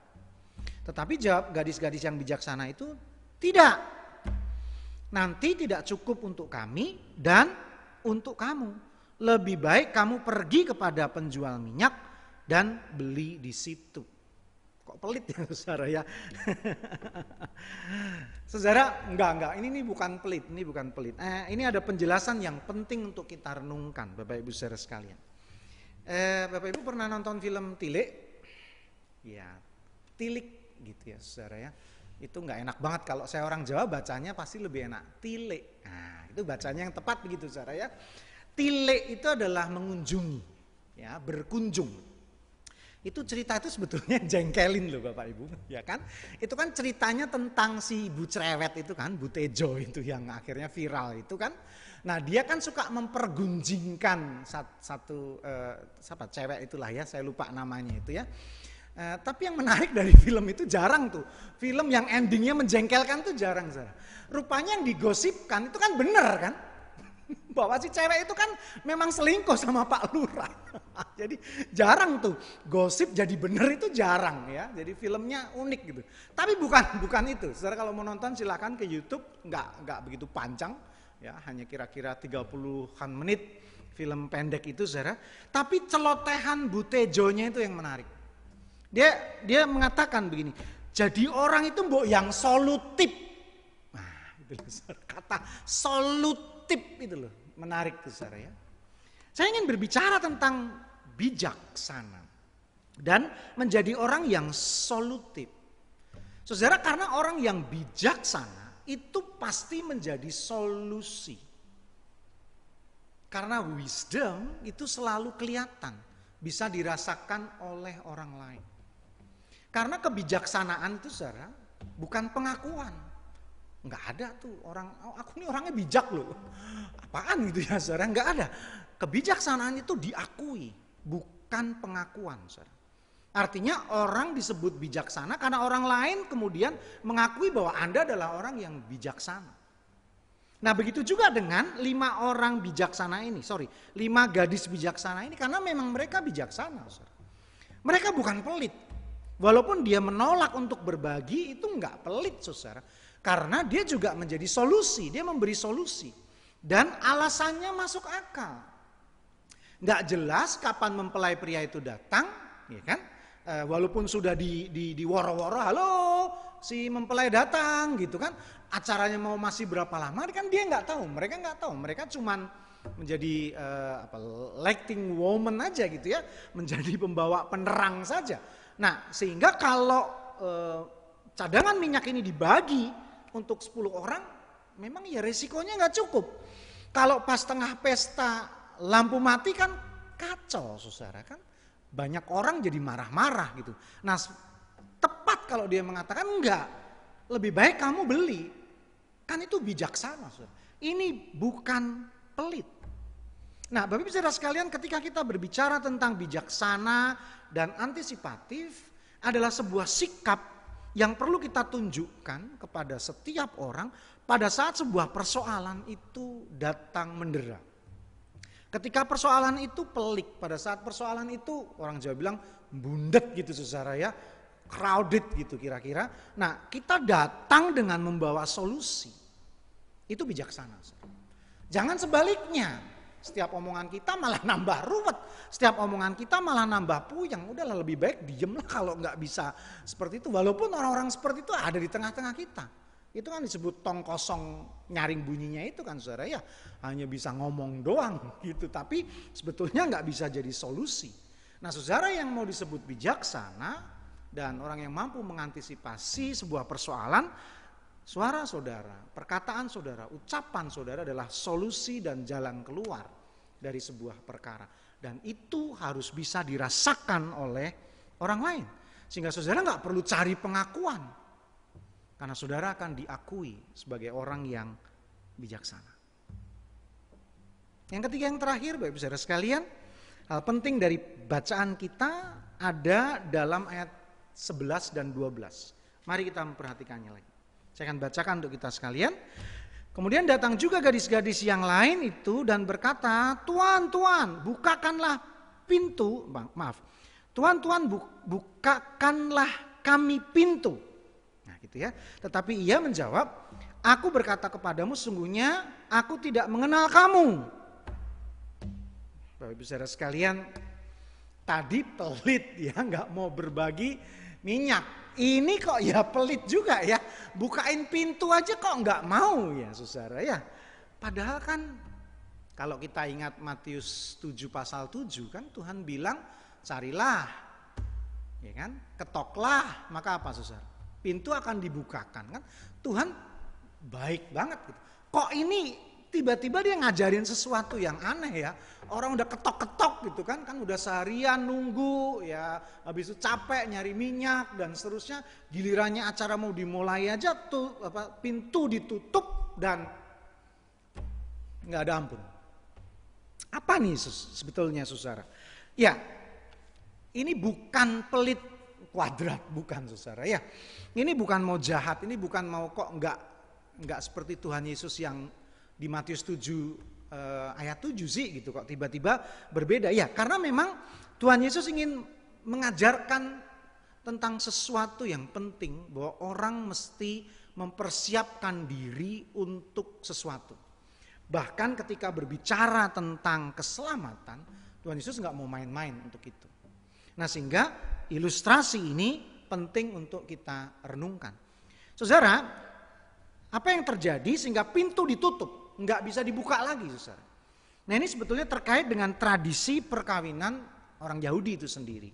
Tetapi jawab gadis-gadis yang bijaksana itu, tidak. Nanti tidak cukup untuk kami dan untuk kamu. Lebih baik kamu pergi kepada penjual minyak dan beli di situ. Kok pelit ya saudara ya? saudara, enggak enggak, ini, ini bukan pelit, ini bukan pelit. Eh, ini ada penjelasan yang penting untuk kita renungkan Bapak Ibu saudara sekalian. Eh, Bapak Ibu pernah nonton film Tilik? Ya, Tilik gitu ya saudara ya. Itu enggak enak banget kalau saya orang Jawa bacanya pasti lebih enak. Tilik. Nah, itu bacanya yang tepat begitu saudara ya. Tilik itu adalah mengunjungi, ya berkunjung itu cerita itu sebetulnya jengkelin loh Bapak Ibu, ya kan? Itu kan ceritanya tentang si ibu cerewet itu kan, Bu Tejo itu yang akhirnya viral itu kan. Nah dia kan suka mempergunjingkan satu, satu uh, siapa cewek itulah ya, saya lupa namanya itu ya. Uh, tapi yang menarik dari film itu jarang tuh. Film yang endingnya menjengkelkan tuh jarang. Sarah. Rupanya yang digosipkan itu kan bener kan bahwa si cewek itu kan memang selingkuh sama Pak Lurah. jadi jarang tuh gosip jadi bener itu jarang ya. Jadi filmnya unik gitu. Tapi bukan bukan itu. Saudara kalau mau nonton silahkan ke YouTube, nggak nggak begitu panjang ya, hanya kira-kira 30-an menit film pendek itu saudara. Tapi celotehan Butejonya itu yang menarik. Dia dia mengatakan begini, jadi orang itu mbok yang solutif. Nah, itu kata solutif itu loh, menarik tuh saudara ya. Saya ingin berbicara tentang bijaksana dan menjadi orang yang solutif. Saudara karena orang yang bijaksana itu pasti menjadi solusi. Karena wisdom itu selalu kelihatan, bisa dirasakan oleh orang lain. Karena kebijaksanaan itu saudara bukan pengakuan, Enggak ada tuh orang, oh, aku ini orangnya bijak loh. Apaan gitu ya saudara, enggak ada. Kebijaksanaan itu diakui, bukan pengakuan saudara. Artinya orang disebut bijaksana karena orang lain kemudian mengakui bahwa Anda adalah orang yang bijaksana. Nah begitu juga dengan lima orang bijaksana ini, sorry, lima gadis bijaksana ini karena memang mereka bijaksana. Saudara. Mereka bukan pelit. Walaupun dia menolak untuk berbagi itu enggak pelit saudara. Karena dia juga menjadi solusi, dia memberi solusi. Dan alasannya masuk akal. Nggak jelas kapan mempelai pria itu datang, ya kan? E, walaupun sudah di, di, di woro-woro, halo si mempelai datang gitu kan. Acaranya mau masih berapa lama kan dia nggak tahu, mereka nggak tahu. Mereka cuman menjadi uh, apa lighting woman aja gitu ya, menjadi pembawa penerang saja. Nah, sehingga kalau uh, cadangan minyak ini dibagi untuk 10 orang memang ya resikonya nggak cukup. Kalau pas tengah pesta lampu mati kan kacau saudara kan. Banyak orang jadi marah-marah gitu. Nah tepat kalau dia mengatakan enggak. Lebih baik kamu beli. Kan itu bijaksana saudara. Ini bukan pelit. Nah Bapak Ibu Saudara sekalian ketika kita berbicara tentang bijaksana dan antisipatif adalah sebuah sikap yang perlu kita tunjukkan kepada setiap orang pada saat sebuah persoalan itu datang mendera. Ketika persoalan itu pelik, pada saat persoalan itu orang Jawa bilang bundet gitu saudara ya, crowded gitu kira-kira. Nah kita datang dengan membawa solusi, itu bijaksana. Jangan sebaliknya, setiap omongan kita malah nambah ruwet. Setiap omongan kita malah nambah puyeng. Udahlah lebih baik diem lah kalau nggak bisa seperti itu. Walaupun orang-orang seperti itu ada di tengah-tengah kita. Itu kan disebut tong kosong nyaring bunyinya itu kan saudara ya. Hanya bisa ngomong doang gitu. Tapi sebetulnya nggak bisa jadi solusi. Nah saudara yang mau disebut bijaksana dan orang yang mampu mengantisipasi sebuah persoalan Suara saudara, perkataan saudara, ucapan saudara adalah solusi dan jalan keluar dari sebuah perkara. Dan itu harus bisa dirasakan oleh orang lain. Sehingga saudara nggak perlu cari pengakuan. Karena saudara akan diakui sebagai orang yang bijaksana. Yang ketiga yang terakhir Ibu Saudara sekalian, hal penting dari bacaan kita ada dalam ayat 11 dan 12. Mari kita memperhatikannya lagi. Saya akan bacakan untuk kita sekalian. Kemudian datang juga gadis-gadis yang lain itu dan berkata, Tuan, Tuan, bukakanlah pintu, maaf, Tuan, Tuan, bukakanlah kami pintu. Nah gitu ya. Tetapi ia menjawab, aku berkata kepadamu sungguhnya aku tidak mengenal kamu. Bapak Ibu saudara sekalian, tadi pelit ya nggak mau berbagi minyak. Ini kok ya pelit juga ya. Bukain pintu aja kok nggak mau ya saudara ya. Padahal kan kalau kita ingat Matius 7 pasal 7 kan Tuhan bilang carilah ya kan? Ketoklah. Maka apa saudara? Pintu akan dibukakan kan? Tuhan baik banget gitu. Kok ini tiba-tiba dia ngajarin sesuatu yang aneh ya. Orang udah ketok-ketok gitu kan, kan udah seharian nunggu ya, habis itu capek nyari minyak dan seterusnya. Gilirannya acara mau dimulai aja tuh apa pintu ditutup dan nggak ada ampun. Apa nih sebetulnya saudara? Ya, ini bukan pelit kuadrat, bukan saudara ya. Ini bukan mau jahat, ini bukan mau kok nggak nggak seperti Tuhan Yesus yang di Matius 7 eh, ayat 7 sih gitu kok tiba-tiba berbeda. Ya, karena memang Tuhan Yesus ingin mengajarkan tentang sesuatu yang penting bahwa orang mesti mempersiapkan diri untuk sesuatu. Bahkan ketika berbicara tentang keselamatan, Tuhan Yesus nggak mau main-main untuk itu. Nah sehingga ilustrasi ini penting untuk kita renungkan. Saudara, apa yang terjadi sehingga pintu ditutup? Nggak bisa dibuka lagi, saudara. Nah ini sebetulnya terkait dengan tradisi perkawinan orang Yahudi itu sendiri.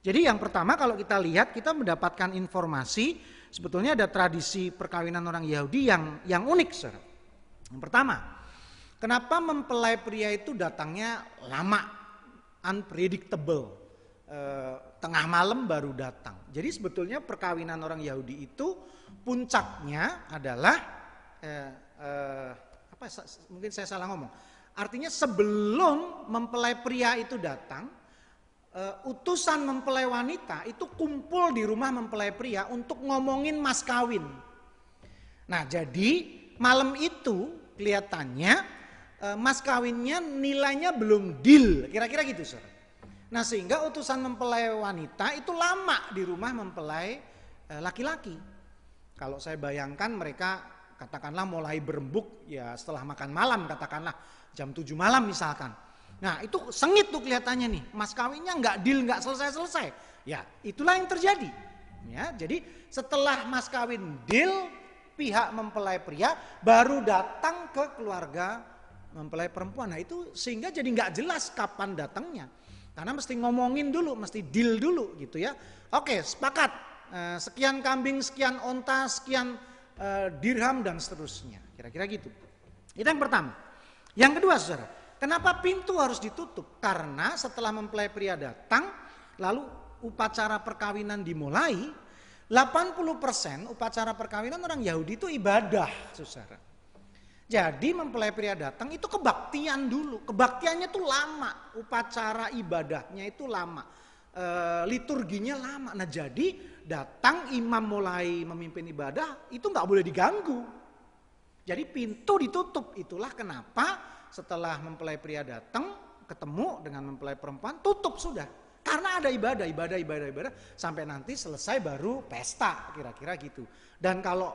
Jadi yang pertama kalau kita lihat kita mendapatkan informasi sebetulnya ada tradisi perkawinan orang Yahudi yang yang unik, saudara. Yang pertama, kenapa mempelai pria itu datangnya lama, unpredictable, e, tengah malam baru datang. Jadi sebetulnya perkawinan orang Yahudi itu puncaknya adalah e, e, apa mungkin saya salah ngomong. Artinya sebelum mempelai pria itu datang, uh, utusan mempelai wanita itu kumpul di rumah mempelai pria untuk ngomongin mas kawin. Nah, jadi malam itu kelihatannya uh, mas kawinnya nilainya belum deal, kira-kira gitu, Saudara. Nah, sehingga utusan mempelai wanita itu lama di rumah mempelai eh, laki-laki. Kalau saya bayangkan mereka katakanlah mulai berembuk ya setelah makan malam katakanlah jam 7 malam misalkan. Nah itu sengit tuh kelihatannya nih, mas kawinnya nggak deal nggak selesai-selesai. Ya itulah yang terjadi. Ya, jadi setelah mas kawin deal, pihak mempelai pria baru datang ke keluarga mempelai perempuan. Nah itu sehingga jadi nggak jelas kapan datangnya. Karena mesti ngomongin dulu, mesti deal dulu gitu ya. Oke sepakat, eh, sekian kambing, sekian onta, sekian uh, dirham dan seterusnya. Kira-kira gitu. Itu yang pertama. Yang kedua saudara, kenapa pintu harus ditutup? Karena setelah mempelai pria datang, lalu upacara perkawinan dimulai, 80% upacara perkawinan orang Yahudi itu ibadah, saudara. Jadi mempelai pria datang itu kebaktian dulu. Kebaktiannya itu lama, upacara ibadahnya itu lama. E, liturginya lama. Nah jadi datang imam mulai memimpin ibadah itu nggak boleh diganggu. Jadi pintu ditutup. Itulah kenapa setelah mempelai pria datang ketemu dengan mempelai perempuan tutup sudah. Karena ada ibadah, ibadah, ibadah, ibadah sampai nanti selesai baru pesta kira-kira gitu. Dan kalau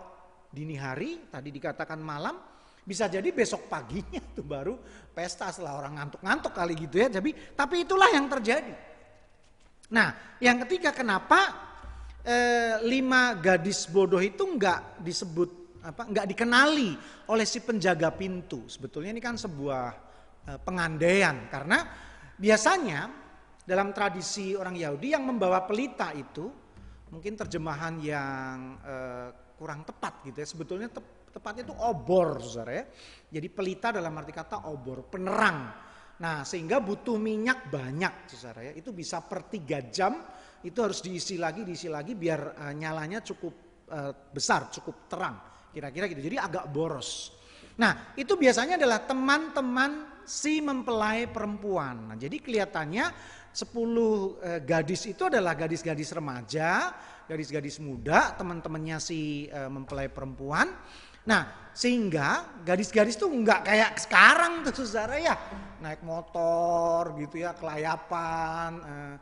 dini hari tadi dikatakan malam bisa jadi besok paginya tuh baru pesta setelah orang ngantuk-ngantuk kali gitu ya. Tapi tapi itulah yang terjadi. Nah, yang ketiga kenapa eh, lima gadis bodoh itu enggak disebut apa enggak dikenali oleh si penjaga pintu. Sebetulnya ini kan sebuah eh, pengandaian karena biasanya dalam tradisi orang Yahudi yang membawa pelita itu mungkin terjemahan yang eh, kurang tepat gitu ya. Sebetulnya te tepatnya itu obor, Saudara ya. Jadi pelita dalam arti kata obor, penerang. Nah, sehingga butuh minyak banyak, Saudara ya. Itu bisa per tiga jam itu harus diisi lagi, diisi lagi biar uh, nyalanya cukup uh, besar, cukup terang. Kira-kira gitu. Jadi agak boros. Nah, itu biasanya adalah teman-teman si mempelai perempuan. Nah, jadi kelihatannya 10 eh, gadis itu adalah gadis-gadis remaja, gadis-gadis muda, teman-temannya si eh, mempelai perempuan. Nah, sehingga gadis-gadis tuh nggak kayak sekarang tuh saudara ya, naik motor gitu ya, kelayapan, eh,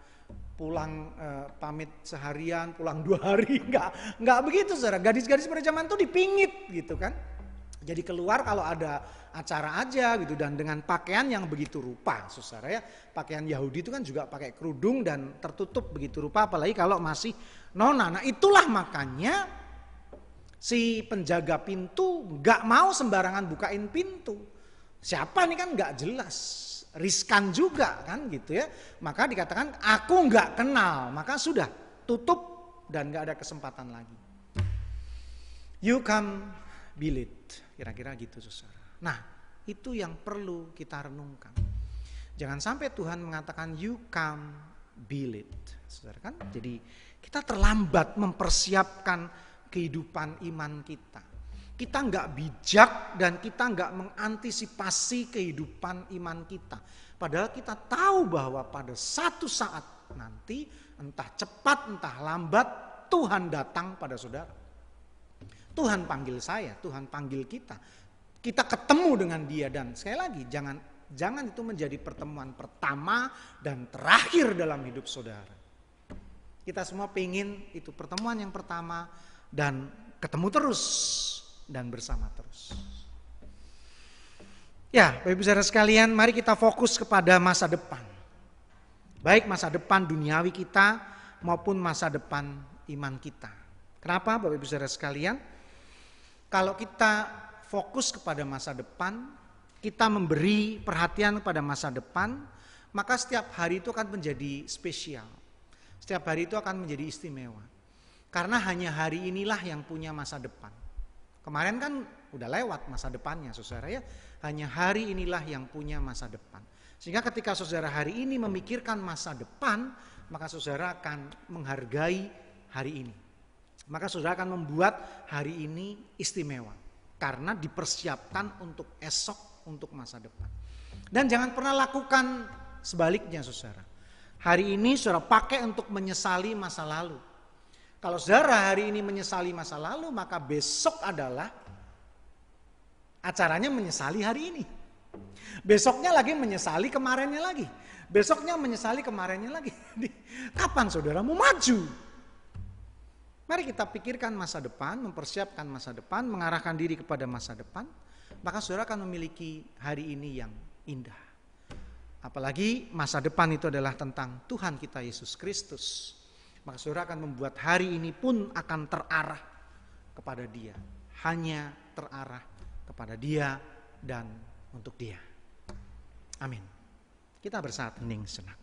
pulang eh, pamit seharian, pulang dua hari, nggak nggak begitu saudara. Gadis-gadis pada zaman tuh dipingit gitu kan. Jadi keluar kalau ada acara aja gitu dan dengan pakaian yang begitu rupa, saudara ya. Pakaian Yahudi itu kan juga pakai kerudung dan tertutup begitu rupa, apalagi kalau masih nona. Nah itulah makanya si penjaga pintu nggak mau sembarangan bukain pintu. Siapa nih kan nggak jelas, riskan juga kan gitu ya. Maka dikatakan aku nggak kenal, maka sudah tutup dan nggak ada kesempatan lagi. You come bilit. Kira-kira gitu saudara. Nah itu yang perlu kita renungkan. Jangan sampai Tuhan mengatakan you come bilit. Saudara kan? Jadi kita terlambat mempersiapkan kehidupan iman kita. Kita nggak bijak dan kita nggak mengantisipasi kehidupan iman kita. Padahal kita tahu bahwa pada satu saat nanti entah cepat entah lambat Tuhan datang pada saudara. Tuhan panggil saya, Tuhan panggil kita. Kita ketemu dengan dia dan sekali lagi jangan jangan itu menjadi pertemuan pertama dan terakhir dalam hidup saudara. Kita semua pengen itu pertemuan yang pertama dan ketemu terus dan bersama terus. Ya, Bapak Ibu Saudara sekalian, mari kita fokus kepada masa depan. Baik masa depan duniawi kita maupun masa depan iman kita. Kenapa Bapak Ibu Saudara sekalian? Kalau kita fokus kepada masa depan, kita memberi perhatian kepada masa depan, maka setiap hari itu akan menjadi spesial. Setiap hari itu akan menjadi istimewa. Karena hanya hari inilah yang punya masa depan. Kemarin kan udah lewat masa depannya saudara ya. Hanya hari inilah yang punya masa depan. Sehingga ketika saudara hari ini memikirkan masa depan, maka saudara akan menghargai hari ini maka saudara akan membuat hari ini istimewa karena dipersiapkan untuk esok untuk masa depan. Dan jangan pernah lakukan sebaliknya saudara. Hari ini saudara pakai untuk menyesali masa lalu. Kalau saudara hari ini menyesali masa lalu, maka besok adalah acaranya menyesali hari ini. Besoknya lagi menyesali kemarinnya lagi. Besoknya menyesali kemarinnya lagi. Kapan saudara mau maju? Mari kita pikirkan masa depan, mempersiapkan masa depan, mengarahkan diri kepada masa depan, maka saudara akan memiliki hari ini yang indah. Apalagi masa depan itu adalah tentang Tuhan kita Yesus Kristus. Maka saudara akan membuat hari ini pun akan terarah kepada dia. Hanya terarah kepada dia dan untuk dia. Amin. Kita bersaat hening senang.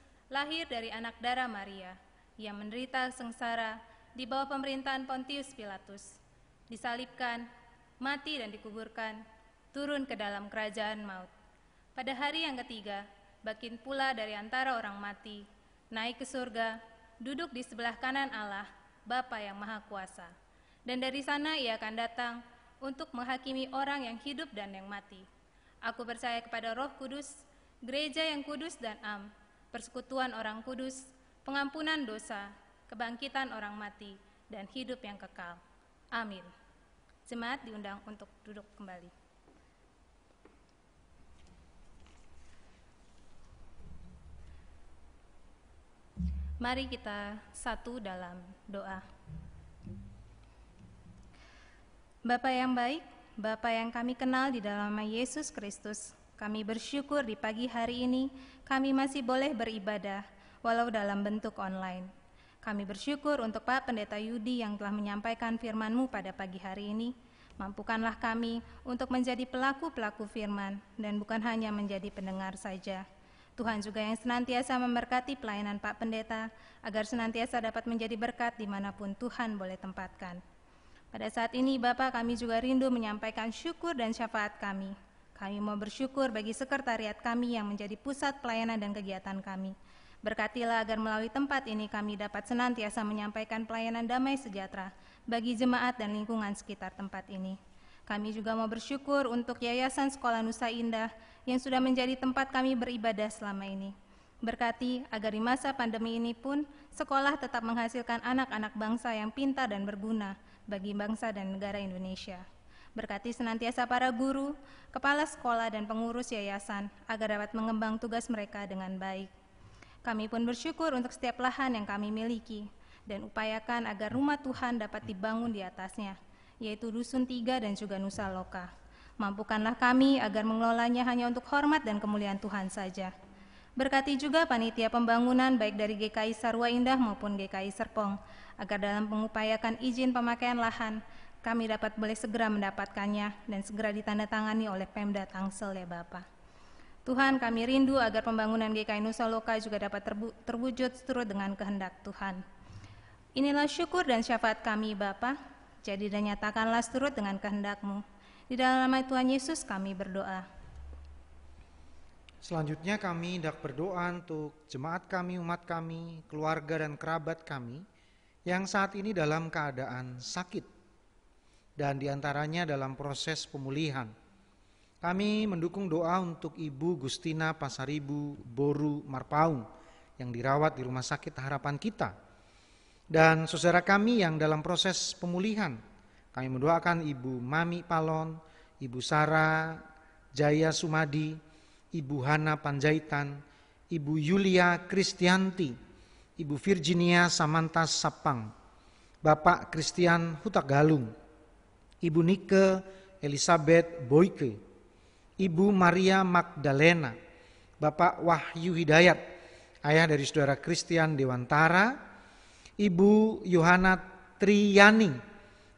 lahir dari anak darah Maria, yang menderita sengsara di bawah pemerintahan Pontius Pilatus, disalibkan, mati dan dikuburkan, turun ke dalam kerajaan maut. Pada hari yang ketiga, bakin pula dari antara orang mati, naik ke surga, duduk di sebelah kanan Allah, Bapa yang Maha Kuasa. Dan dari sana ia akan datang untuk menghakimi orang yang hidup dan yang mati. Aku percaya kepada roh kudus, gereja yang kudus dan am, persekutuan orang kudus, pengampunan dosa, kebangkitan orang mati, dan hidup yang kekal. Amin. Jemaat diundang untuk duduk kembali. Mari kita satu dalam doa. Bapa yang baik, Bapa yang kami kenal di dalam Yesus Kristus, kami bersyukur di pagi hari ini kami masih boleh beribadah walau dalam bentuk online. Kami bersyukur untuk Pak Pendeta Yudi yang telah menyampaikan firman-Mu pada pagi hari ini. Mampukanlah kami untuk menjadi pelaku-pelaku firman dan bukan hanya menjadi pendengar saja. Tuhan juga yang senantiasa memberkati pelayanan Pak Pendeta agar senantiasa dapat menjadi berkat di mana pun Tuhan boleh tempatkan. Pada saat ini Bapak kami juga rindu menyampaikan syukur dan syafaat kami. Kami mau bersyukur bagi sekretariat kami yang menjadi pusat pelayanan dan kegiatan kami. Berkatilah agar melalui tempat ini kami dapat senantiasa menyampaikan pelayanan damai sejahtera bagi jemaat dan lingkungan sekitar tempat ini. Kami juga mau bersyukur untuk Yayasan Sekolah Nusa Indah yang sudah menjadi tempat kami beribadah selama ini. Berkati agar di masa pandemi ini pun sekolah tetap menghasilkan anak-anak bangsa yang pintar dan berguna bagi bangsa dan negara Indonesia. Berkati senantiasa para guru, kepala sekolah, dan pengurus yayasan agar dapat mengembang tugas mereka dengan baik. Kami pun bersyukur untuk setiap lahan yang kami miliki dan upayakan agar rumah Tuhan dapat dibangun di atasnya, yaitu Dusun Tiga dan juga Nusa Loka. Mampukanlah kami agar mengelolanya hanya untuk hormat dan kemuliaan Tuhan saja. Berkati juga panitia pembangunan baik dari GKI Sarwa Indah maupun GKI Serpong, agar dalam mengupayakan izin pemakaian lahan, kami dapat boleh segera mendapatkannya dan segera ditandatangani oleh Pemda Tangsel ya Bapak. Tuhan kami rindu agar pembangunan GKI Nusa Loka juga dapat terwujud seturut dengan kehendak Tuhan. Inilah syukur dan syafaat kami Bapa, jadi dan nyatakanlah seturut dengan kehendakmu. Di dalam nama Tuhan Yesus kami berdoa. Selanjutnya kami hendak berdoa untuk jemaat kami, umat kami, keluarga dan kerabat kami yang saat ini dalam keadaan sakit dan di antaranya dalam proses pemulihan. Kami mendukung doa untuk Ibu Gustina Pasaribu Boru Marpaung yang dirawat di Rumah Sakit Harapan Kita. Dan saudara kami yang dalam proses pemulihan, kami mendoakan Ibu Mami Palon, Ibu Sarah Jaya Sumadi, Ibu Hana Panjaitan, Ibu Yulia Kristianti, Ibu Virginia Samantas Sapang, Bapak Christian Hutagalung, Ibu Nike Elizabeth Boyke, Ibu Maria Magdalena, Bapak Wahyu Hidayat, ayah dari saudara Christian Dewantara, Ibu Yohana Triyani,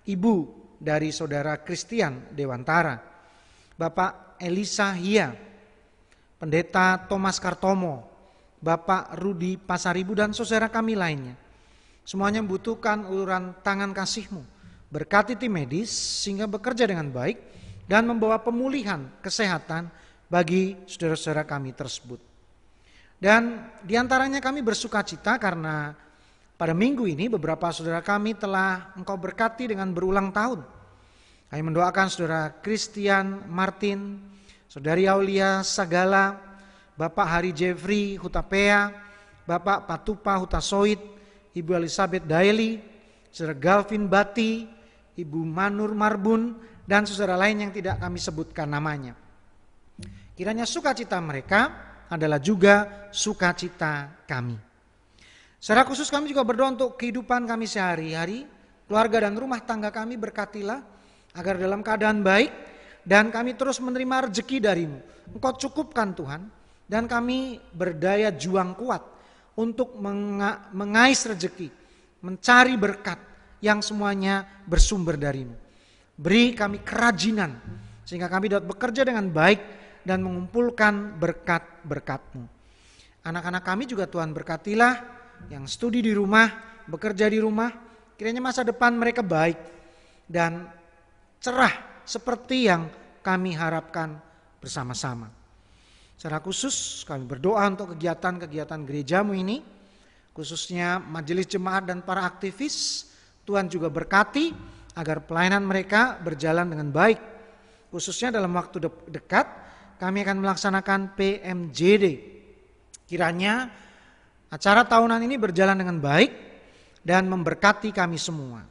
ibu dari saudara Christian Dewantara, Bapak Elisa Hia, Pendeta Thomas Kartomo, Bapak Rudi Pasaribu dan saudara kami lainnya. Semuanya membutuhkan uluran tangan kasihmu berkati tim medis sehingga bekerja dengan baik dan membawa pemulihan kesehatan bagi saudara-saudara kami tersebut. Dan di antaranya kami bersuka cita karena pada minggu ini beberapa saudara kami telah engkau berkati dengan berulang tahun. Kami mendoakan saudara Christian Martin, saudari Aulia Sagala, Bapak Hari Jeffrey Hutapea, Bapak Patupa Hutasoid, Ibu Elizabeth Daily, saudara Galvin Bati, Ibu Manur Marbun, dan saudara lain yang tidak kami sebutkan namanya. Kiranya sukacita mereka adalah juga sukacita kami. Secara khusus kami juga berdoa untuk kehidupan kami sehari-hari, keluarga dan rumah tangga kami berkatilah agar dalam keadaan baik dan kami terus menerima rezeki darimu. Engkau cukupkan Tuhan dan kami berdaya juang kuat untuk mengais rezeki, mencari berkat, yang semuanya bersumber darimu. Beri kami kerajinan sehingga kami dapat bekerja dengan baik dan mengumpulkan berkat-berkatmu. Anak-anak kami juga Tuhan berkatilah yang studi di rumah, bekerja di rumah, kiranya masa depan mereka baik dan cerah seperti yang kami harapkan bersama-sama. Secara khusus kami berdoa untuk kegiatan-kegiatan gerejamu ini, khususnya majelis jemaat dan para aktivis, Tuhan juga berkati agar pelayanan mereka berjalan dengan baik. Khususnya dalam waktu de dekat kami akan melaksanakan PMJD. Kiranya acara tahunan ini berjalan dengan baik dan memberkati kami semua.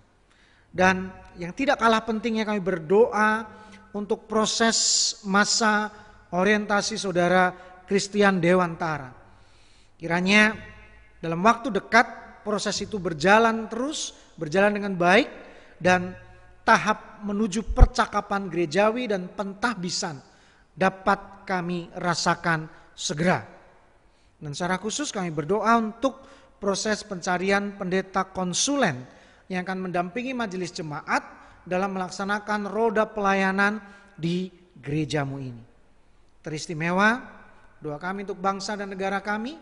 Dan yang tidak kalah pentingnya kami berdoa untuk proses masa orientasi saudara Kristian Dewantara. Kiranya dalam waktu dekat proses itu berjalan terus berjalan dengan baik dan tahap menuju percakapan gerejawi dan pentahbisan dapat kami rasakan segera. Dan secara khusus kami berdoa untuk proses pencarian pendeta konsulen yang akan mendampingi majelis jemaat dalam melaksanakan roda pelayanan di gerejamu ini. Teristimewa doa kami untuk bangsa dan negara kami.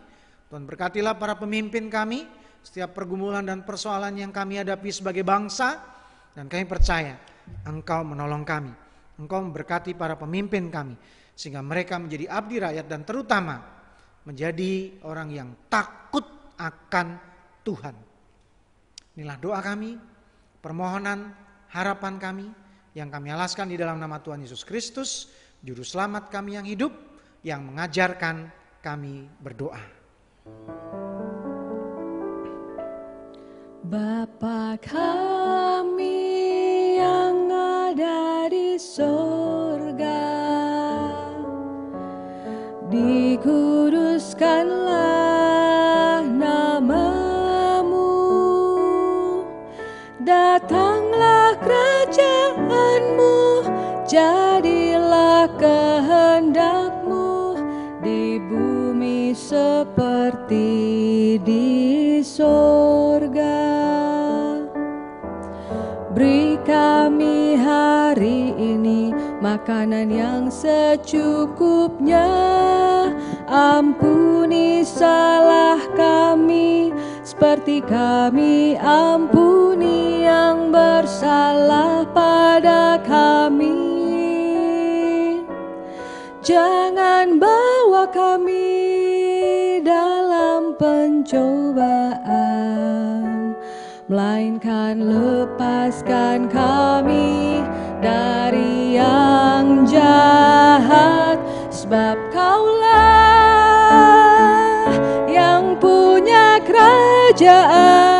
Tuhan berkatilah para pemimpin kami, setiap pergumulan dan persoalan yang kami hadapi sebagai bangsa dan kami percaya Engkau menolong kami. Engkau memberkati para pemimpin kami sehingga mereka menjadi abdi rakyat dan terutama menjadi orang yang takut akan Tuhan. Inilah doa kami, permohonan, harapan kami yang kami alaskan di dalam nama Tuhan Yesus Kristus, juru selamat kami yang hidup, yang mengajarkan kami berdoa. Bapa kami yang ada di sorga Dikuduskanlah namamu. Datanglah kerajaanmu Jadilah kehendakmu Di bumi seperti di sorga kami hari ini makanan yang secukupnya. Ampuni salah kami seperti kami ampuni yang bersalah pada kami. Jangan bawa kami dalam pencobaan Melainkan lepaskan kami dari yang jahat Sebab kaulah yang punya kerajaan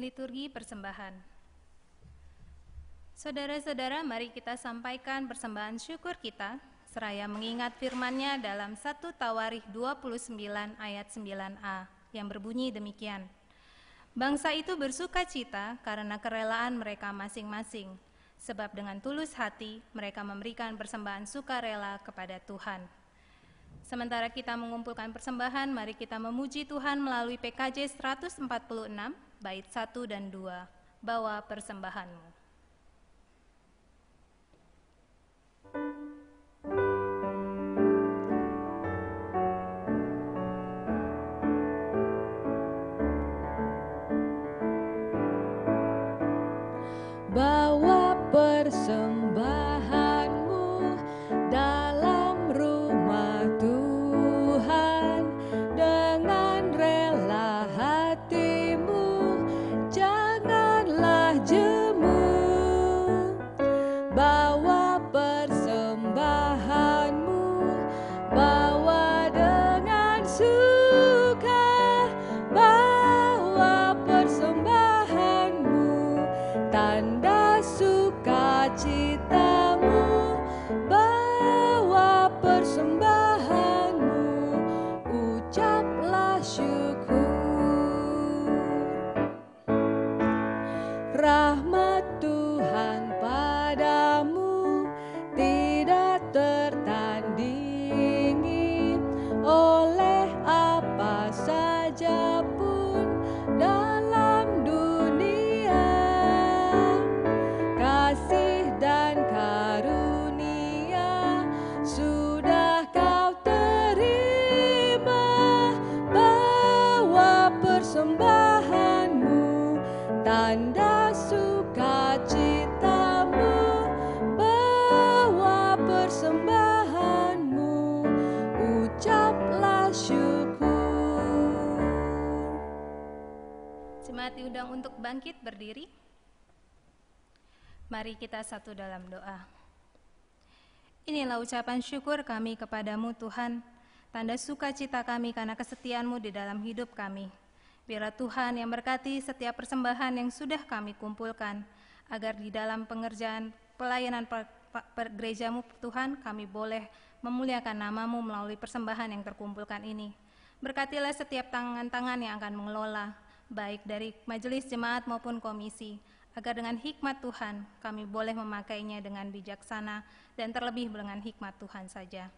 Liturgi persembahan. Saudara-saudara, mari kita sampaikan persembahan syukur kita seraya mengingat firman-Nya dalam 1 Tawarikh 29 ayat 9a yang berbunyi demikian. Bangsa itu bersuka cita karena kerelaan mereka masing-masing, sebab dengan tulus hati mereka memberikan persembahan sukarela kepada Tuhan. Sementara kita mengumpulkan persembahan, mari kita memuji Tuhan melalui PKJ 146, bait 1 dan 2. Bawa persembahanmu. Bangkit berdiri. Mari kita satu dalam doa. Inilah ucapan syukur kami kepadamu Tuhan, tanda sukacita kami karena kesetiaanmu di dalam hidup kami. Biarlah Tuhan yang berkati setiap persembahan yang sudah kami kumpulkan, agar di dalam pengerjaan pelayanan per- per- gerejamu Tuhan kami boleh memuliakan namamu melalui persembahan yang terkumpulkan ini. Berkatilah setiap tangan-tangan yang akan mengelola, baik dari majelis jemaat maupun komisi, agar dengan hikmat Tuhan kami boleh memakainya dengan bijaksana dan terlebih dengan hikmat Tuhan saja.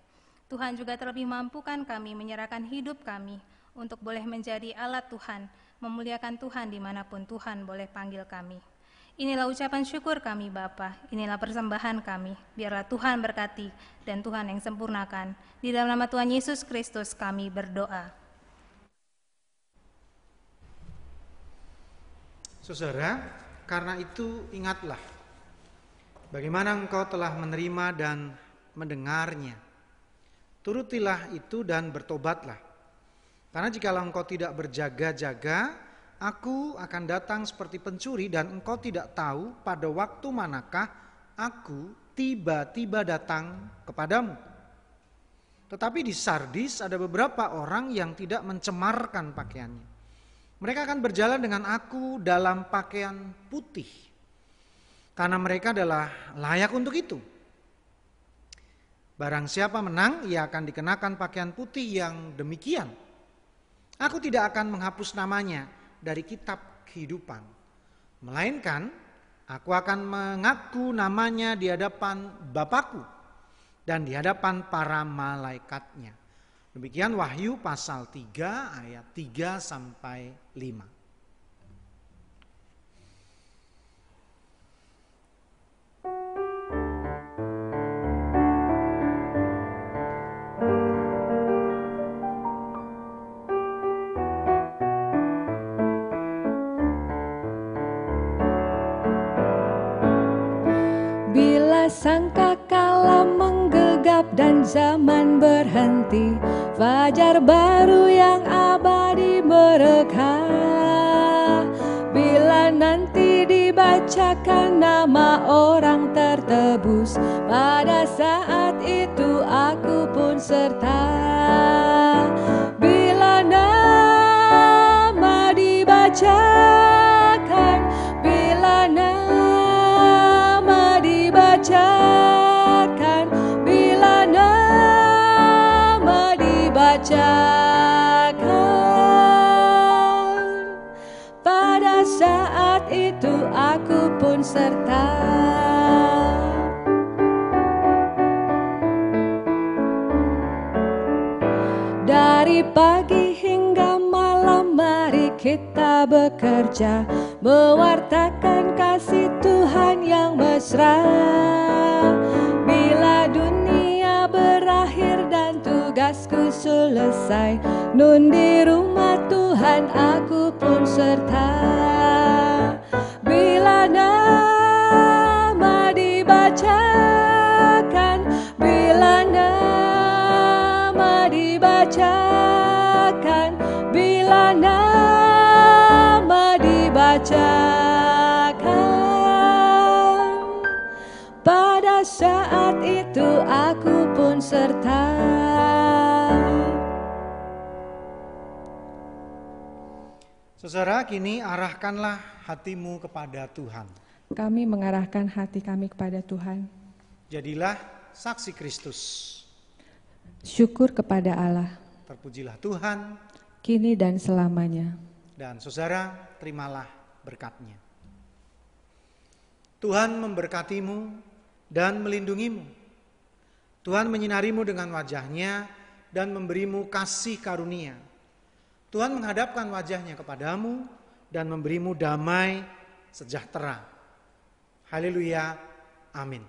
Tuhan juga terlebih mampukan kami menyerahkan hidup kami untuk boleh menjadi alat Tuhan, memuliakan Tuhan di mana pun Tuhan boleh panggil kami. Inilah ucapan syukur kami Bapa, inilah persembahan kami. Biarlah Tuhan berkati dan Tuhan yang sempurnakan. Di dalam nama Tuhan Yesus Kristus kami berdoa. Saudara, karena itu ingatlah bagaimana engkau telah menerima dan mendengarnya. Turutilah itu dan bertobatlah. Karena jikalau engkau tidak berjaga-jaga, aku akan datang seperti pencuri dan engkau tidak tahu pada waktu manakah aku tiba-tiba datang kepadamu. Tetapi di Sardis ada beberapa orang yang tidak mencemarkan pakaiannya. Mereka akan berjalan dengan aku dalam pakaian putih. Karena mereka adalah layak untuk itu. Barang siapa menang, ia akan dikenakan pakaian putih yang demikian. Aku tidak akan menghapus namanya dari kitab kehidupan. Melainkan, aku akan mengaku namanya di hadapan Bapakku dan di hadapan para malaikatnya. Demikian Wahyu pasal 3 ayat 3 sampai 5. Bila sangka kala menggegap dan zaman berhenti Fajar baru yang abadi mereka. Bila nanti dibacakan nama orang tertebus Pada saat itu aku pun serta. Bila nama dibacakan Bila nama dibacakan dibacakan Pada saat itu aku pun serta. Dari pagi hingga malam mari kita bekerja Mewartakan kasih Tuhan yang mesra selesai. Nun di rumah Tuhan aku pun serta. Bila nama dibacakan Bila nama dibacakan Bila nama dibacakan. Pada saat itu aku pun serta Saudara, kini arahkanlah hatimu kepada Tuhan. Kami mengarahkan hati kami kepada Tuhan. Jadilah saksi Kristus. Syukur kepada Allah, Terpujilah Tuhan kini dan selamanya. dan saudara, terimalah berkatnya. Tuhan memberkatimu dan melindungimu. Tuhan menyinarimu dengan wajahnya dan memberimu kasih karunia. Tuhan menghadapkan wajahnya kepadamu dan memberimu damai sejahtera. Haleluya. Amin.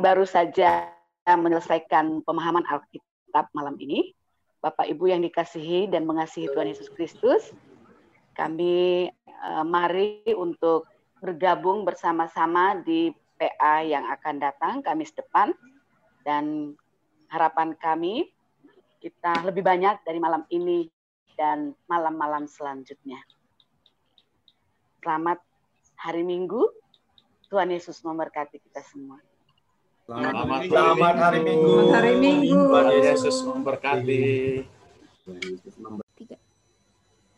Baru saja menyelesaikan pemahaman Alkitab malam ini. Bapak Ibu yang dikasihi dan mengasihi Tuhan Yesus Kristus, kami eh, mari untuk bergabung bersama-sama di PA yang akan datang Kamis depan dan harapan kami kita lebih banyak dari malam ini dan malam-malam selanjutnya. Selamat hari Minggu. Tuhan Yesus memberkati kita semua. Selamat, Selamat hari Minggu. Selamat hari Minggu. Tuhan Yesus memberkati.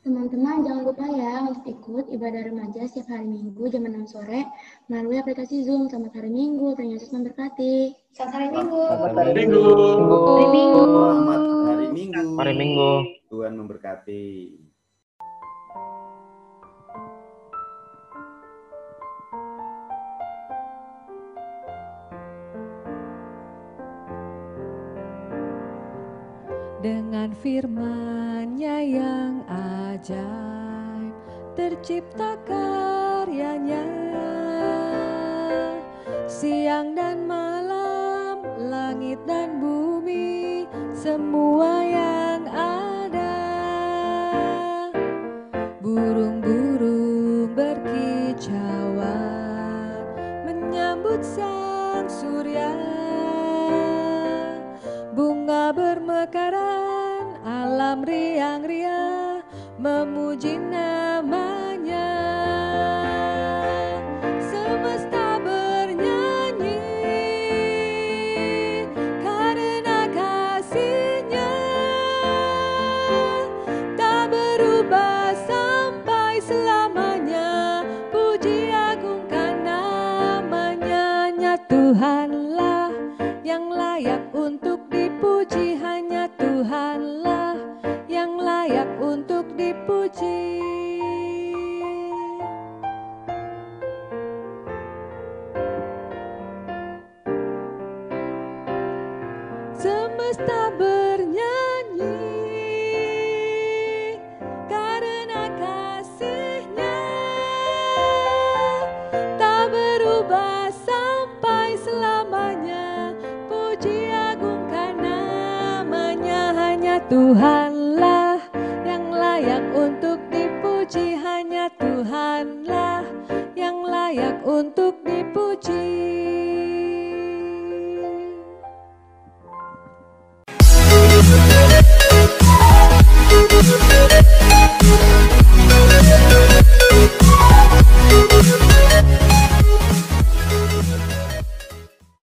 Teman-teman jangan lupa ya untuk ikut ibadah remaja setiap hari Minggu jam 6 sore melalui aplikasi Zoom. Selamat hari Minggu, Tuhan Yesus memberkati. Selamat hari Minggu. Selamat hari Minggu. Hari Minggu. Selamat hari Minggu. Hari Minggu. Tuhan memberkati. Dengan firman-Nya yang ajaib tercipta karyanya. Siang dan malam, langit dan bumi, semua yang ada. Burung-burung berkicauan menyambut sang surya bermekaran, alam riang-riang memuji dipuji. Semesta bernyanyi karena kasihnya tak berubah sampai selamanya. Puji agungkan namanya hanya Tuhanlah untuk.